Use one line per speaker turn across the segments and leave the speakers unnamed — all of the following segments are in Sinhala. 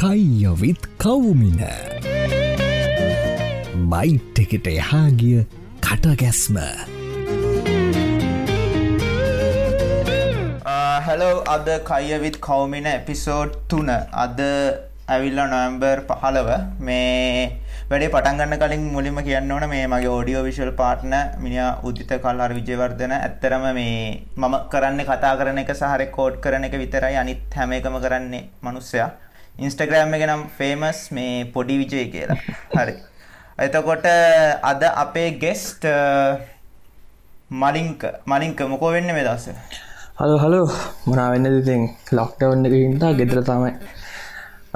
කයියවිත් කවුමින. බයිට් එකට එහාගිය කටගැස්ම.
Uh, හැලෝ අද කයවිත් කවමින එපිසෝඩ් තුන. අද ඇවිල්ල නොවම්බර් පහලව මේ වැඩේ පටන්ගන්න කලින් මුලින්ම කියන්න ඕන මේ මගේ ෝඩියෝ විශල් පාට්න මිනිා උදිත කල්ලාර විජයවර්ධන ඇත්තරම මේ මම කරන්න කතා කරන එක සහර කෝඩ් කරන එක විතරයි. අනිත් හැම එකම කරන්නේ මනුස්සයා. ඉන්ස්ටග්‍රෑම් එක නම් ෆේමස් මේ පොඩි විජය කියලා. හරි. එතකොට අද අපේ ගෙස්ට මලින්ක. මලින්ක මොකෝ වෙන්න මේ දස
හලෝ හලෝ මොනා වෙන්න ඉතින්? ලොක්ටවන්න එක හින්දා ගෙදර තමයි.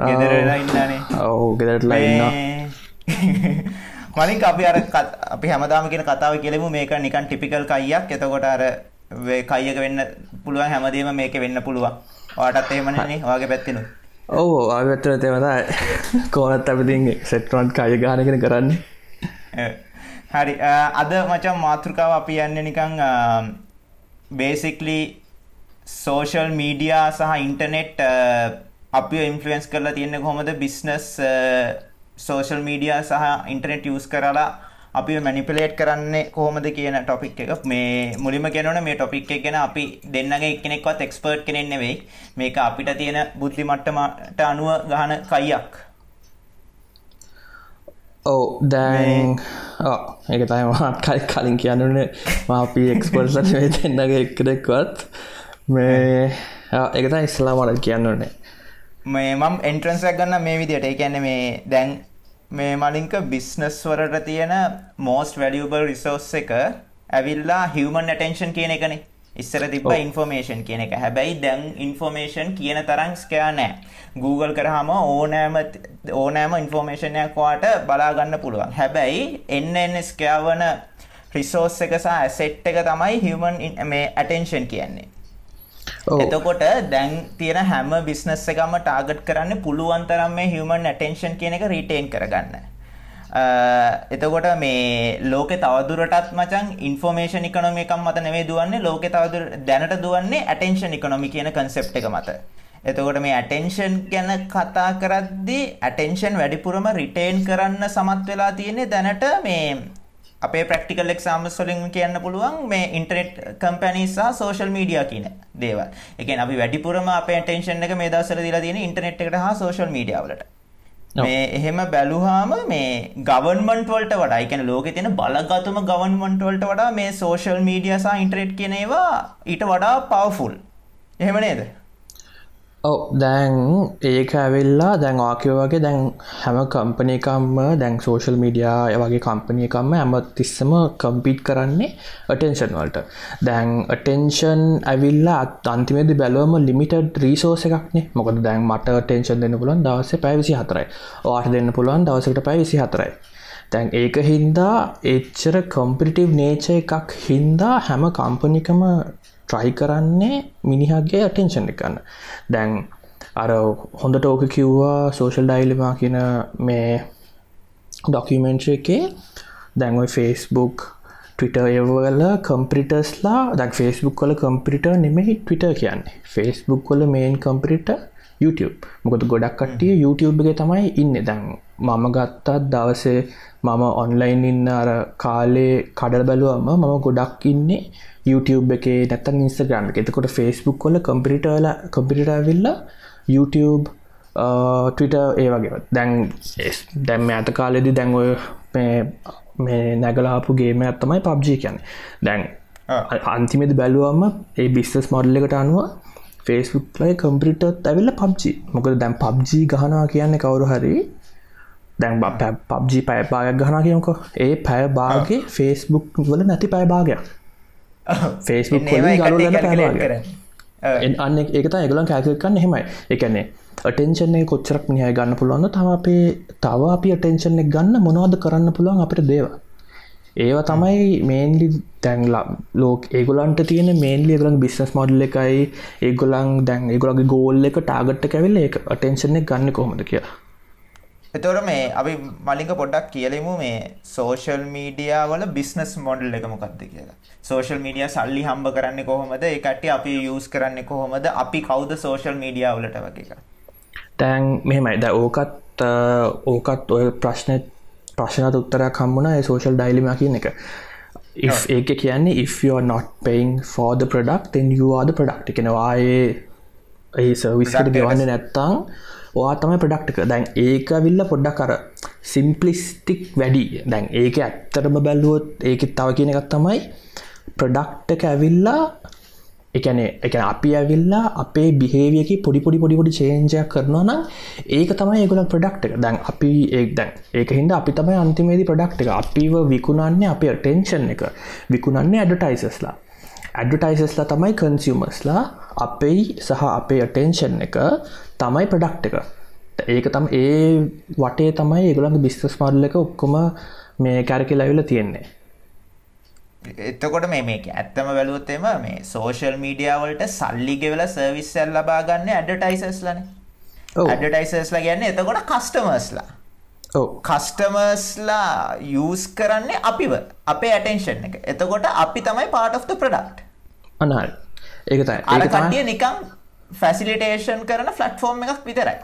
ඉන්නනේ.
ඔවු ගෙදරටලා ඉන්න
මලින් අපි අර අපි හැමදාම කියන කතාව කෙලෙමු මේක නිකන් ටිපිකල් කයියක්. එතකොට අර කයියක වෙන්න පුළුවන් හැමදේම මේක වෙන්න පුළුවන්. ඔයාටත් එහෙමනේ ඔයාගේ පැත්තෙනුත්
ඔවු ආගත්තර තෙමතයි කෝනත් අපිතින් සෙට්රොන්ට් කය ගානගෙන කරන්නේ.
හරි. අද මචන් මාතෘකාව අපි යන්න නිකං බේසික්ලි සෝෂල් මීඩියා සහ ඉන්ටනෙට් අපි ඉන්ෆලුවන්ස් කරලා තියෙන්නේ කොහොමද? බිස්නස් සෝෂල් මීඩියා සහ ඉන්ටනෙට් යස් කරලා අපි මැනිපලේට් කරන්නේ කොහොමද කියන ටොපික් එක. මේ මුලිම කෙනන මේ ටොපික් එක ගැන අපි දෙන්නගේ එක්කෙනෙක්වත් එක්ස්පර්ට් කෙනෙක් නෙවෙයි. මේක අපිට තියෙන බුද්ධි මට්ටමට අනුව ගහන කයියක්.
ඔව දැන් ඒක තයි මාකයි කලින් කියන්නන මාපී එක්ස්පර්සන් වේ දෙන්නගේ එක්කෙනෙක්වත්. මේ එකත ඉස්ලා මට කියන්නනේ
මේ මම් එන්ට්‍රන්සක් ගන්න මේ විදියට ඒ කියන්නේ මේ දැන් මේ මලින්ක බිස්නස් වලට තියෙන මෝස්ට් වැලියබල් රිසෝස් එක ඇවිල්ලා හිවමන් ඇටෙන්ෂන් කියන එකනේ. ඉස්සර තිබ ඉන්ෆෝමේෂන් කියන එක. හැබැයි දැන් ඉන්ෆෝමේෂන් කියන තරම් ස්කයා නෑ. Google කරහම ඕනෑම ඕනෑම ඉන්ෆෝමේෂනයක් වාට බලාගන්න පුළුවන්. හැබැයි එන්න එන්න ස්කයාවන රිසෝස් එක සහ ඇසෙට් එක තමයි හිවමන් මේ ඇටෙන්ෂන් කියන්නේ එතකොට දැන් තියෙන හැම බිස්නස් එකම ටාගට් කරන්න පුළුවන් තරම් මේ හියමන් ඇටෙන්ෂන් කියන එක රීටේන් කරගන්න. එතකොට මේ ලෝක තවදුරටත් මචන් ඉන්ෆෝමේෂන් ඉකනොමි එකක් මත නෙවෙයි දුවන්නේ ලෝකෙ තවදුර දැනට දුවන්නේ ඇටෙන්ෂන් ඉකනොමි කියන කන්සෙප්ට් එක මත. එතකොට මේ ඇටෙන්ෂන් ගැන කතා කරද්දී ඇටෙන්ෂන් වැඩිපුරම රිටේන් කරන්න සමත් වෙලා තියෙන්නේ දැනට මේ අපේ ප්‍රක්ටිකල් එක්සාම්ස් වලින් කියන්න පුළුවන් මේ ඉන්ටර්නෙට් කම්පැනි සහ සෝෂල් මීඩියා කියන දේවල්. ඒ කියන්නේ අපි වැඩිපුරම අපේ ඇටෙන්ෂන් එක මේ දවස්වල දීලා තියෙන්නේ ඉන්ටර්නෙට් එකට හා සෝෂල් මීඩියා වලට. මේ එහෙම බැලුවාම මේ ගවර්න්මන්ට් වලට වඩා, ඒ කියන්නේ ලෝකේ තියෙන බලගතුම ගවර්න්මන්ට් වලට වඩා මේ සෝෂල් මීඩියා සහ ඉන්ටර්නෙට් කියන ඒවා ඊට වඩා පවර්ෆුල්. එහෙම නේද?
ඔව. දැන් ඒක ඇවෙල්ලා දැන් ආකයෝ වගේ දැන් හැම කම්පනයකම්ම දැන් සෝෂල් මීඩියා වගේ කම්පනියකම්ම ඇම තිස්සම කම්පිට් කරන්නේ අටෙන්ෂන් වලට. දැන් අටෙන්ෂන් ඇවිල්ලා අන්තිමේද බැලුවම ලිමිටඩ් රීසෝස එකක්නේ. මොකද දැන් මට ටෙන්ෂන් දෙන්න පුලන් දවස පැවිසි හතරයි වාට දෙන්න පුළුවන් දවසකට පැවිසි හතරයි දැන් ඒක හින්දා එච්චර කොම්පිටිව් නේච එකක් හින්දා හැම කම්පනිකම ට්‍රයි කරන්නේ මිනිහගේ අටෙන්ෂන් එකන්න දැන් අර හොඳට ඕක කිව්වා සෝෂල් ඩයිලිමා කියන මේ ඩොකිමෙන්ට්‍ර එකේ. දැන්ඔයි ෆේස්බුක් ටවිට ඒවල කම්පිටස්ලා දැක් ෆේස්බුක් කල කම්පිට නෙමෙහි ටවිට කියන්නේ. ෆේස්බුක් කොල මේන් කම්පිට YouTube. මොකද ගොඩක් කට්ටිය YouTube එක තමයි ඉන්න. දැන් මම ගත්තත් දවසේ මම ඔන්ලයින් ඉන්න අර කාලේ කඩල් බැලුවම මම ගොඩක් ඉන්නේ YouTube එක නැත්තන් ඉන්ස්ටග්‍රම් එක. එතකොට ෆස්බුක් කොල කම්පිටල කම්පිටවිල්ල YouTube ටවිට ඒ වගේ දැන් දැම් ඇත කාලෙදි දැන්ඔය මේ නැගලාපු ගේම ඇත්තමයි පබ්ජි කියන්න. දැන් අන්තිමෙද බැලුවම ඒ බිස්නස් මොඩල්ල එකට අනුව ෆේස්බුක් ලයි කම්පිටත් ඇවිල්ල පබ්ජි මොකද දැන් පබ්ජි ගහනා කියන්නේ කවුරු හරි දැන් පබ්ජි පැය භාගයක් ගහනා කියමුක. ඒ පැය භාගේ ෆේස්බුක් වල නැති පැය භාගයක්. ෆේස්බුක් අන්න එකත එකගලන් කෑකකන්න හෙමයි එකන්නේ අටෙන්ෂන් එක කොච්චරක් නිහය ගන්න පුළුවන්න තම අපේ තව අපි අටෙන්ෂන් එක ගන්න මොනවද කරන්න පුළුවන් අපට දේව. ඒව තමයි මේන්ලි තැන්ලා ලෝක ඒගොලන්ට තියෙන මේන්ලි ගලන් බිස්නස් මොඩල් එකයි. ඒගොලන් දැන් ඒගොලගේ ගෝල් එක ටාගට්ට කැවෙල්ල එක අටෙන්ෂන් එක ගන්න කොහොමද කියලා
එතකොට මේ අපි මලින්ක පොඩ්ඩක් කියලෙමු මේ සෝෂල් මීඩියා වල බිස්නස් මොඩල් එක මොකක්ද කියලා. සෝෂල් මීඩියා සල්ලි හම්බ කරන්නේ කොහොමද? කට්ටිය අපි යූස් කරන්නේ කොහොමද? අපි කවුද සෝෂල් මීඩියා වලට වගේ.
තැන් මෙහෙමයි ද ඕකත් ඕකත් ඔය ප්‍රශ්න ප්‍රශ්නත උත්තරයක් හම්බුණ සෝෂල් ඩයිලිම කියන එක ඒක කියන්නේ if you are not paying for the product then you are the product එකනවායේ A
Product
ගෙවන්න. නැත්තං වා තමයි ප්‍රඩක්්ක දැන් ඒක විල්ල පොඩ්ඩක් කර සිම්පලිස්ටික් වැඩි. දැන් ඒක ඇත්තරම බැලුවොත් ඒකෙත් තව කියන එකත් තමයි ප්‍රඩක්්ටක ඇවිල්ලා එකන එක අපි ඇවිල්ලා අපේ බිහේවියක පොඩි පොඩි පොඩි පොඩි චේන්ජයක් කරනවා නම් ඒක තමයි ඒගුල ප්‍රඩක්් එක. දැන් අපි ඒ දැන් ඒක හින්ද අපි තමයි අන්තිමේදි ප්‍රඩක්් එක. අපිව විකුණන්නේ අපේ ටෙන්ෂන් එක. විකුණන්නේ ඇඩටයිසස්ලා ඇඩටයිසස්ලා තමයි කන්සිියමස්ලා අපේ සහ අපේ අටෙන්ෂන් එක තමයි ප්‍රඩක්් එක. ඒක තම ඒ වටේ තමයි ඒගුලන්ගේ බිස්තස් මාර්ල එක ඔක්කොම මේ කැරකි ලැවිල තියෙන්නේ.
එතකොට මේ මේක ඇත්තම බැලුවොත්තෙම මේ සෝෂල් මීඩියාවලට සල්ලි ගෙවල සර්විස්සල් ලබා ගන්න ඇඩටයිසස්ලන. ඇඩටයිසස්ලා ගැන්න එතකොට කස්ටමර්ස්ලා කස්ටමර්ස්ලා යස් කරන්නේ අපිව අපේ ඇටෙන්ෂන් එක. එතකොට අපි තමයි පාට ප්‍රඩක්්
අනල් ඒක තයි
අර
ඒක තමයි-
කටිය නිකම් ෆැසිලිටේෂන් කරන ෆලට්ෆෝර්ම් එකක් විතරයි.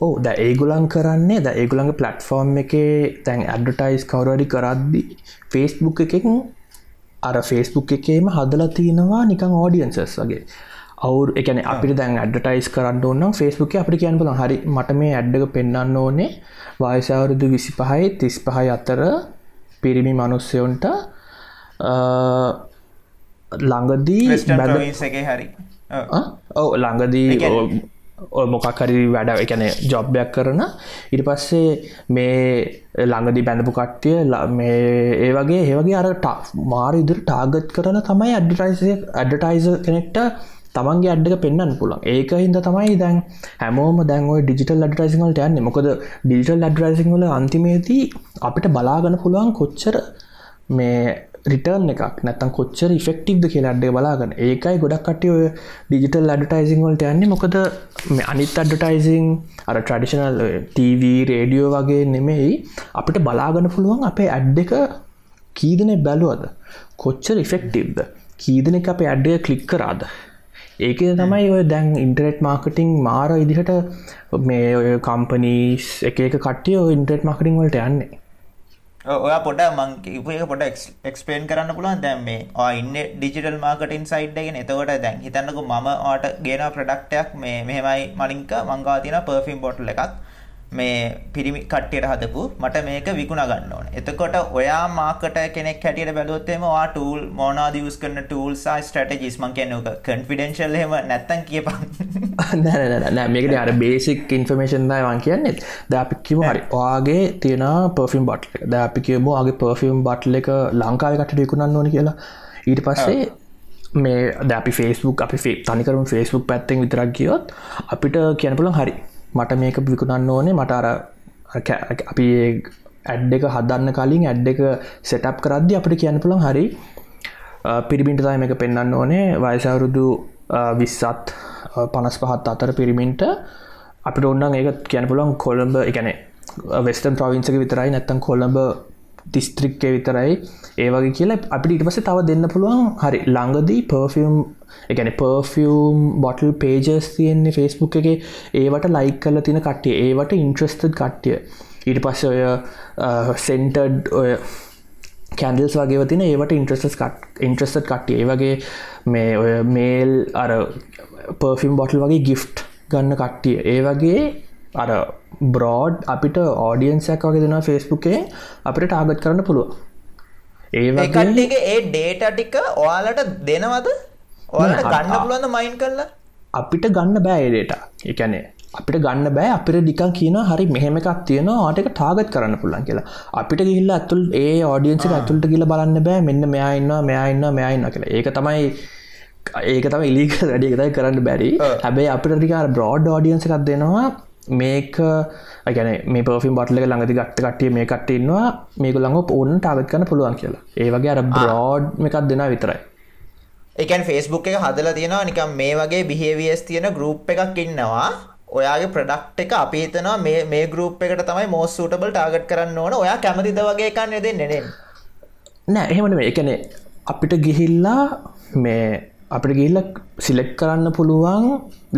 ඕ ද ඒගුලන් කරන්නේ ද ඒගුලන්ගේ පලට්ෆෝර්ම් එක තැන් ඇඩටයිස් කවරඩි කරද්දි ෆේස්බුක් එකෙන් අර ෆේස්බුක් එකේම හදලා තියෙනවා නිකං ඕඩියන්සස් වගේ. අවුර එකන අපිට දැන් ඇඩටයිස් කරන්න ඕන්න ෆේස්බුක් අපිට කියන්න පුලන් හරි මට මේ ඇඩ්ඩක පෙන්න්න ඕනේ. වයිසවුරුදු විසි පහයි තිස් පහයි අතර පිරිමි මනුස්සයොන්ට ළඟදී
හරි. ඔව්.
ළඟදී මොකක්හරි වැඩ එකන ජොබ්යක් කරන. ඉට පස්සේ මේ ළඟදි බැඳපු කට්ටිය මේ ඒ වගේ ඒවගේ අර ටා මාර ඉදිර ටාගත් කරන තමයි ඇඩටයිස ඇඩටයිස කෙනෙක්ට තමන්ගේ අඩ්ඩක පෙන්න්න පුළන් ඒක හින්ද තමයි දැන් හැමෝම දැන්ව ඩිජිටල් අඩටයිසිංවලට යන්න. මොකද ඩිජිටල් අඩරයිසිං වල අන්තිමේදී අපිට බලාගන පුළුවන් කොච්චර මේ රිටර්න් එකක් නැතන් කොච්චර ෆෙක්ටිቭද කියලා අඩ්ඩේ බලාගන්න. ඒකයි ගොඩක් කටිය ඔය ඩිජිටල් අඩටයිසිං වලට යන්නේ. මොකද මේ අනිත් අඩටයිසිං අර ට්‍රඩිෂනල් TV රේඩියෝ වගේ නෙමෙයි අපිට බලාගන්න පුළුවන් අපේ ඇඩ් එක කීදනෙ බැලුවද? කොච්චර ඉෆෙක්ටිව්ද කීදන එක අපේ ඇඩ්ඩය කලික් කරාද? ඒක තමයි ඔය දැන් ඉන්ටරෙට් මාර්කටිං මාර ඉදිහට මේ ඔය කම්පනීස් එක එක කට්ටිය ඉන්ටරෙට් මාර්කටිං වලට යන්නේ.
ඔය පොට මං කිව්ව එක පොට එක්ස්පේන් කරන්න පුළුවන්. දැන් මේ ඔය ඉන්න ඩිජිටල් මාර්කටින් සයිඩ් එකගෙන එතකොට දැන් හිතන්නකෝ මම ඔයාට ගේන ප්‍රොඩක්ටයක් මේ මෙහෙමයි මලින්ක මං ගාව තියෙන පර්ෆියුම් බොටල් එකක්. මේ පිරිමි කට්ටියට හදපු මට මේක විකුණ ගන්න ඕන. එතකොට ඔයා මාර්කටර් කෙනෙක් හැටියට බැලුවොත් එහෙම ඔයා ටූල් මොනවද යූස් කරන ටූල්ස් ආ ස්ට්‍රැටජිස් මං කියන්නේ ඔක කන්ෆිඩෙන්ෂල් එහෙම නැත්තම් කියපන්.
නෑ මේකට අර බේසික් ඉන්ෆර්මේෂන් දයි වන් කියන්නේ. ද අපි කිව හරි ඔයාගේ තියෙන පර්ෆිම් බට් එක. ද අපි කියමු ආගේ පර්ෆිම් බට්ල එක ලංකාවකට විකුණන්න ඕන කියලා. ඊට පස්සේ මේ ද අපි ෆේස්බුක් අපි තනිකරුම් ෆේස්බුක් පැත්තෙන් විතරක් ගියොත් අපිට කියන පුළන් හරි මට මේක විකුණන්න ඕනේ. මට අර කැ- අපි ඇඩ් එක හදන්න කලින් ඇඩ් එක සෙටප් කරද්දි අපිට කියන්න පුළන් හරි පිරිමින්ට තම එක පෙන්න්න ඕනේ. වයසවුරුදු විස්සත් පනස් පහත් අතර පිරිමින්ට අපිට ඔන්නන් ඒක කියන පුළන් කොළඹ එකන වෙස්ටන් ප්‍රවින්සක විතරයි නැත්තන් කොළඹ දිස්ත්‍රික්කය විතරයි. ඒවගේ කියලා අපිට ඉට පස තව දෙන්න පුළුවන් හරි ළඟදී පර්ෆියම් එකන පර්ෆියම් බොටල් පේජස් තියෙන්නේ ෆෙස්බුක් එක. ඒවට ලයික් කල තින කට්ටිය. ඒවට ඉන්ට්‍රස්ටඩ් කට්ටිය. ඊට පස්ස ඔය සෙන්ටඩ් ඔය කැන්ඩල්ස් වගේ තින ඒවට ඉන්ට්‍රස්ස් කට ඉන්ට්‍රස්ට කට්ටිය. ඒ වගේ මේ ඔය මේල් අර පර්ෆිම් බොටල් වගේ ගිෆ්ට් ගන්න කට්ටිය. ඒ වගේ අර බ්‍රෝඩ් අපිට ඕඩියන්සයක් වගේ දෙෙන ෆෙස්බුකේ අපිට ටාගත් කරන්න පුළුව ඒ
ඒ ඩේටා ටික ඔයාලට දෙනවද? ඔයාලට ගන්න පුළුවන්ද මයින් කරලා?
අපිට ගන්න බෑඩේට එකනේ අපිට ගන්න බෑ අපිට ඩිකන් කියන හරි මෙහෙම එකක් තියෙන ආටක ටාගත් කරන්න පුළන් කියලා. අපිට ගිල්ල ඇතුල් ඒ ඕඩියන්සි ඇතුළට ගිල බලන්න බෑ මෙන්න මෙයාඉන්න මෙයාඉන්න මෙයාඉන්න කියලා. ඒක තමයි ඒක තම ඉලික වැඩි එකතයි කරන්න බැරි. හැබැයි අපිට ටික බ්‍රෝඩ් ඕඩියන්ස එකක් දෙනවා මේක ගැන මේ පෝෆිම් බට්ල ළඟති ගත්ත කටිය මේ කටඉන්නවා මේක ළඟ ඕන්න ටාගත් කන්න පුළුවන් කියලා. ඒවගේ අර බ්‍රෝඩ් එකක් දෙනා විතරයි.
එකන් ෆෙස්බුක් එක හදලා තියෙනවා නිකම් මේ වගේ බිහේවියස් තියෙන ගරුප් එකක් ඉන්නවා. ඔයාගේ ප්‍රඩක්් එක අපි හිතනවා මේ ගරුප් එකට තමයි මෝස් සූටබල් ටාගට් කරන්න ඕන. ඔයා කැමතිද වගේ එකන්න දෙන්න නෙ.
නෑ එහෙමන මේ එකනේ අපිට ගිහිල්ලා මේ අපට ගිල්ල සිලෙක් කරන්න පුළුවන්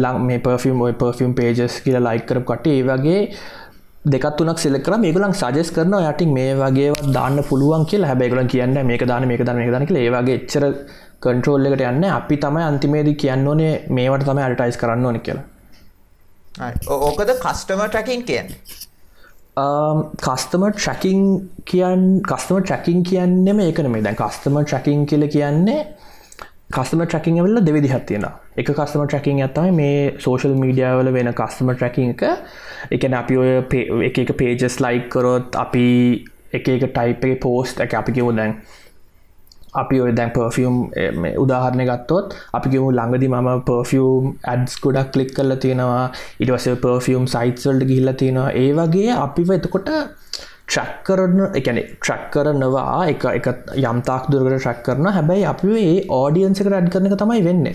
ලං මේ පර්ෆිම් ඔය පර්ෆිම් පේජස් කියල ලයිකර කට ඒ වගේ දෙකත්තුනක් සිලකර මේකලන් සජස් කරන යටින් මේ වගේ දාන්න පුළුවන් කියලා. හැබැගලන් කියන්න මේක දාන මේක දන මේ දනක ඒවගේ එච්චර කන්ට්‍රෝල් එකට යන්න අපි තමයි අන්තිමේද කියන්න ඕනේ මේවට තම අල්ටයිස් කරන්න ඕන කියලා.
ඕකද කස්ටම ටැකින් කියන්න?
කස්තම ට්‍රැකින් කියන් කස්තම ට්‍රැකින් කියන්නෙම ඒකන මේ දැන් කස්තම ට්‍රැකින් කියල කියන්නේ කස්ම ට්‍රකින් වෙල්ල දෙවිදි හත්තියෙන එක කස්ම ට්‍රකින් ඇත්තයි මේ සෝශල් මීඩියවල වෙන කස්ම ට්‍රකින් එක. එකන අපි ඔය එක එක පේජස් ලයික් කරොත් අපි එක එක ටයිප් එක පෝස්ට් එක අපි කිවු දැන් අපි ඔය දැන් පර්ෆියම් උදාහරණය ගත්තොත් අපි කිවු ළඟදි මම පර්ෆියම් ඇඩ්ස් ගොඩක් කලික් කරලා තියෙනවා. ඉටවස පර්ෆියම් සයිට්වල්ට ගිහිල්ල තියෙනවා. ඒ වගේ අපි එතකොට ට්‍රක් කරන එකන ට්‍රක් කරනවා එක එක යම්තාක් දුරකට ට්‍රක් කරන හැබැයි අපි ඒ ඕඩියන්සක රැඩ් කරන එක තමයි වෙන්න.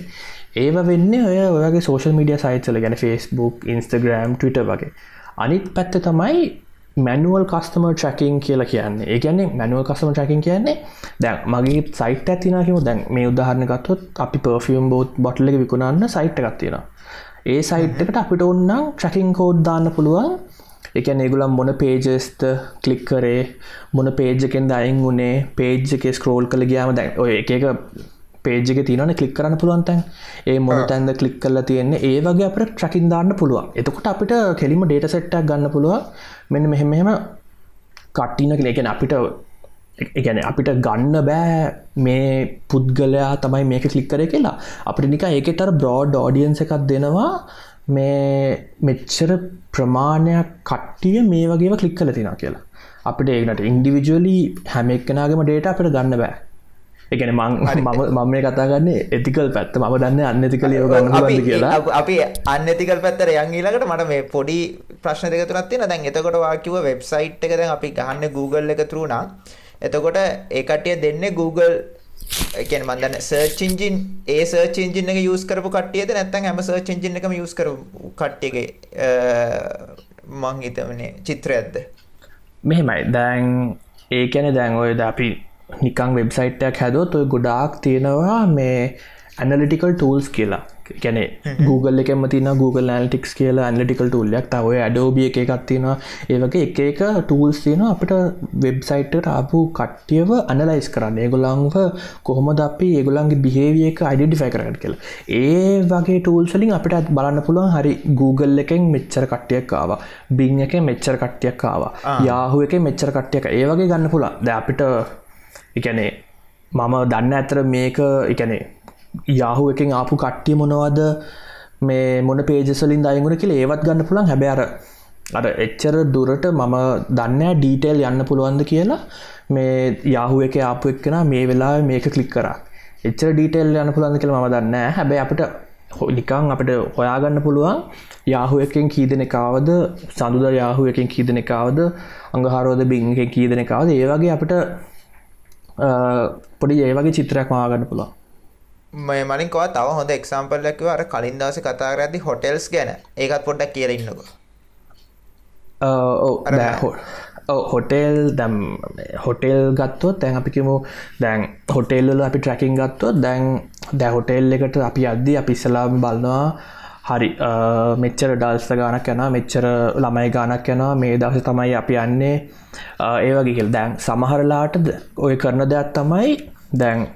ඒව වෙන්න ඔය ඔයගේ සෝෂල් මීඩිය සයිත්සල ගැන ෆස්බුක් ඉන්ස්ටග්‍රම් ටවිට වගේ. අනිත් පැත්ත තමයි මැනුවල් කස්ටම ට්‍රකින් කියලා කියන්නේ. ඒගැන්නේ මැනුවල් කස්ටම ට්‍රකින් කියන්නේ දැන් මගේ සයිට ඇතිනකම දැන් මේ උදාහරණ ගත්තොත් අපි පර්ෆියම් බෝත් බොට්ලක විකුණන්න සයිට් එකත්තියෙන ඒ සයිට්කට අපිට ඔන්නම් ට්‍රකින් කෝඩ් දාන්න පුළුවන් එකන ඒගුලම් මොන පේජස්ත කලික් කරේ මොන පේජ්ජකෙන් දයින් වුණේ පේජ් එක ස්ක්‍රෝල් කළ ගයාම දැන් ඔය එක පේජක තියන කලික් කරන්න පුළුවන්තැන් ඒ මොන තැන්ද කලික් කරලා තියෙන්නේ ඒ වගේ අපට ට්‍රකින් දාන්න පුළුවන්. එතකොට අපිට කෙලිම ඩේට සෙට්ටක් ගන්න පුළුවන්. මෙන්න මෙහෙම මෙහෙම කට්ටින කලේකෙන අපිට එකන අපිට ගන්න බෑ මේ පුද්ගලයා තමයි මේක කලික් කර කියලා. අපිට නික ඒකෙතර බ්‍රෝඩ් ෝඩියන්ස එකක් දෙනවා මේ මෙච්චර ප්‍රමාණයක් කට්ටිය මේ වගේ කලික් කල තිනා කියලා. අපට ඒනට ඉන්ඩිවිජුවලි හැම එක්කනාගම ඩේට අපට ගන්න බෑ. එකන මං මම මේ කතාගන්න එතිකල් පැත්ත. ම දන්න අන්නතිකල යෝ ගන්න කියලා.
අපි අන්නතිකල් පැත්තර යංගීලකට මට මේ පොඩි ප්‍රශ්න දෙක තුරත්තින දැන් එතකොට වාකිව වෙබ්සයිට් එක දැන් අපි ගහන්න Google එක තුරුණා එතකොට ඒකටිය දෙන්නේ Google එකන මන්දන්න සර්ච් ඉන්ජින් ඒ සර්ච් ඉන්ජින් එක යස් කරපු කට්ටියද නැත්තම් හැම සර්ච් ඉන්ජින් එකම යස් කරපු කට්ටියගේ මං හිතවනේ චිත්‍රයක්ද?
මෙහෙමයි. දැන් ඒ කැන දැන් ඔය ද අපි නිකං වෙබ්සයිට්යක් හැදොත් ඔය ගොඩාක් තියෙනවා මේ ඇනලිටිකල් ටූල්ස් කියලා. ගැන Google එකම තින Google ඇල්ටික්ස් කියලා ඇන්ලිටිකල් ටූල්ලයක් තවය අඩෝබිය එක එකත්තින ඒවගේ එක එක ටූල්ස් තියෙන අපට වෙබ්සයිට්ට ආපු කට්ටියව අනලයිස් කරන්න. ඒගොලංව කොහොමද අපි ඒගොලන්ගේ බිහේවිය එක අයිඩිෆයි කරට කියලා. ඒ වගේ ටූල්සලින් අපිට බලන්න පුළුවන් හරි Google එකෙන් මෙච්චර කට්ටියක් ආව. බිං එක මෙච්චර කට්ටියක් ආවා. යාහුව එක මෙච්චර කට්ටියක ඒ වගේ ගන්න පුළා ද අපිට එකනේ මම දන්න ඇතර මේක එකනේ යාහු එකින් ආපු කට්ටිය මොනවද? මේ මොන පේජසලින් දයගුණ කියල ඒවත් ගන්න පුළන් හැබැර අර එච්චර දුරට මම දන්න ඩීටේල් යන්න පුළුවන්ද කියලා. මේ යාහු එක ආපු එක්කෙන මේ වෙලා මේක කලික් කර. එච්චර ඩීටේල් යන්න පුළන්ද කියල ම දන්න හැබැ අපට නිකං අපට හොයාගන්න පුළුවන්. යාහු එකින් කීදන එකවද සඳුද යාහු එකින් කීදන එකවද අඟහරෝද බිං එක කීදන එකවද ඒවගේ අපට පොඩි ඒවගේ චිත්‍රයක් මාගන්න පුළුවන්.
මේ මලින් කව තව හොඳ එක්සාම්පල් එකක් අර කලින් දවසේ කතා කරද්දි හොටෙල්ස් ගැන. ඒකත් පොඩ්ඩක්.
ඔව් හොටෙල් දැම් හොටෙල් ගත්තොත් දැන් අපිකිමු දැන් හොටෙල්ල අපි ට්‍රැකින් ගත්තොත් දැන් දැ හොටෙල් එකට අපි අද්දි අපි ඉස්සලාම් බලනවා හරි මෙච්චර ඩල්ස්ත ගානක් යන මෙච්චර ළමයි ගානක් යනවා මේ දවස තමයි අපි යන්නේ. ඒවගේල් දැන් සමහරලාට ඔය කරන දෙයක් තමයි දැන්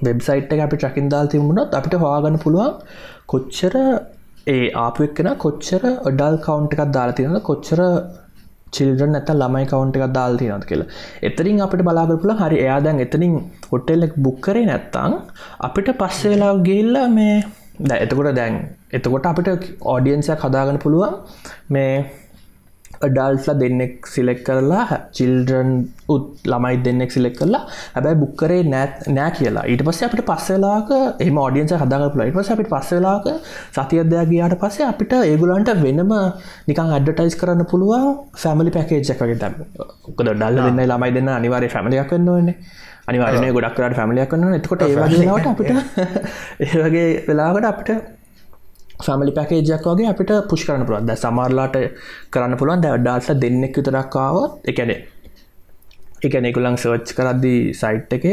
වෙබ්සයිට් එක අපි ට්‍රකින් දාල් තිබුණොත් අපිට හවාගන්න පුළුවන් කොච්චර ඒ ආපු එක්කෙන කොච්චර ඔඩල් කවුන්් එකක් දාලා තියෙන කොච්චර චිල්ඩරන් ඇත ළමයි කවුන්් එකක් දාල් තියෙනත් කියලා. එතරින් අපිට බලාගරපුල හරි එයා දැන් එතනින් හොටෙල්ලෙක් බුක්කරේ නැත්තං අපිට පස්සේ වෙලා ගිල්ලා මේ ද එතකොට දැන් එතකොට අපිට ඕඩියන්සයක් හදාගන්න පුළුවන් මේ ඩල්ස්ලා දෙන්නෙක් සිලෙක් කරලා චිල්ඩරන් උත් ළමයි දෙන්නෙක් සිලෙක් කරලා හැබැයි බුක්කරේ නෑත් නෑ කියලා. ඊට පස්ස අපිට පස්සවෙලාක එම ෝඩියන්ස හදාග ලයිට පස අපිට පස්සවෙලාක සතියදයාගේයාට පස්සේ අපිට ඒගුලන්ට වෙනම නිකන් අඩටයිස් කරන්න පුළුවන් ෆැමලි පැකේජ්ජක් වගේ තැම ඔකද ඩල්ල දෙන්න ළමයි දෙන්න අනිවාරය ෆැමලියක් වෙන්නවන්නේ අනිවාරය ගොඩක්රට ෆැමලියක් කන්න එතකොට ඒවාගේට අපිට ඒවගේ වෙලාකට අපිට ෆැමලි පැකේජයක් වගේ අපිට පුෂ් කරන්න පුළුවන්. ද සමරලාට කරන්න පුළුවන්. දැ ඩාල්ට දෙන්නෙක් විතරක්කාවත් එකනේ එකනෙකුලං සර්ච් කරද්දී සයිට් එක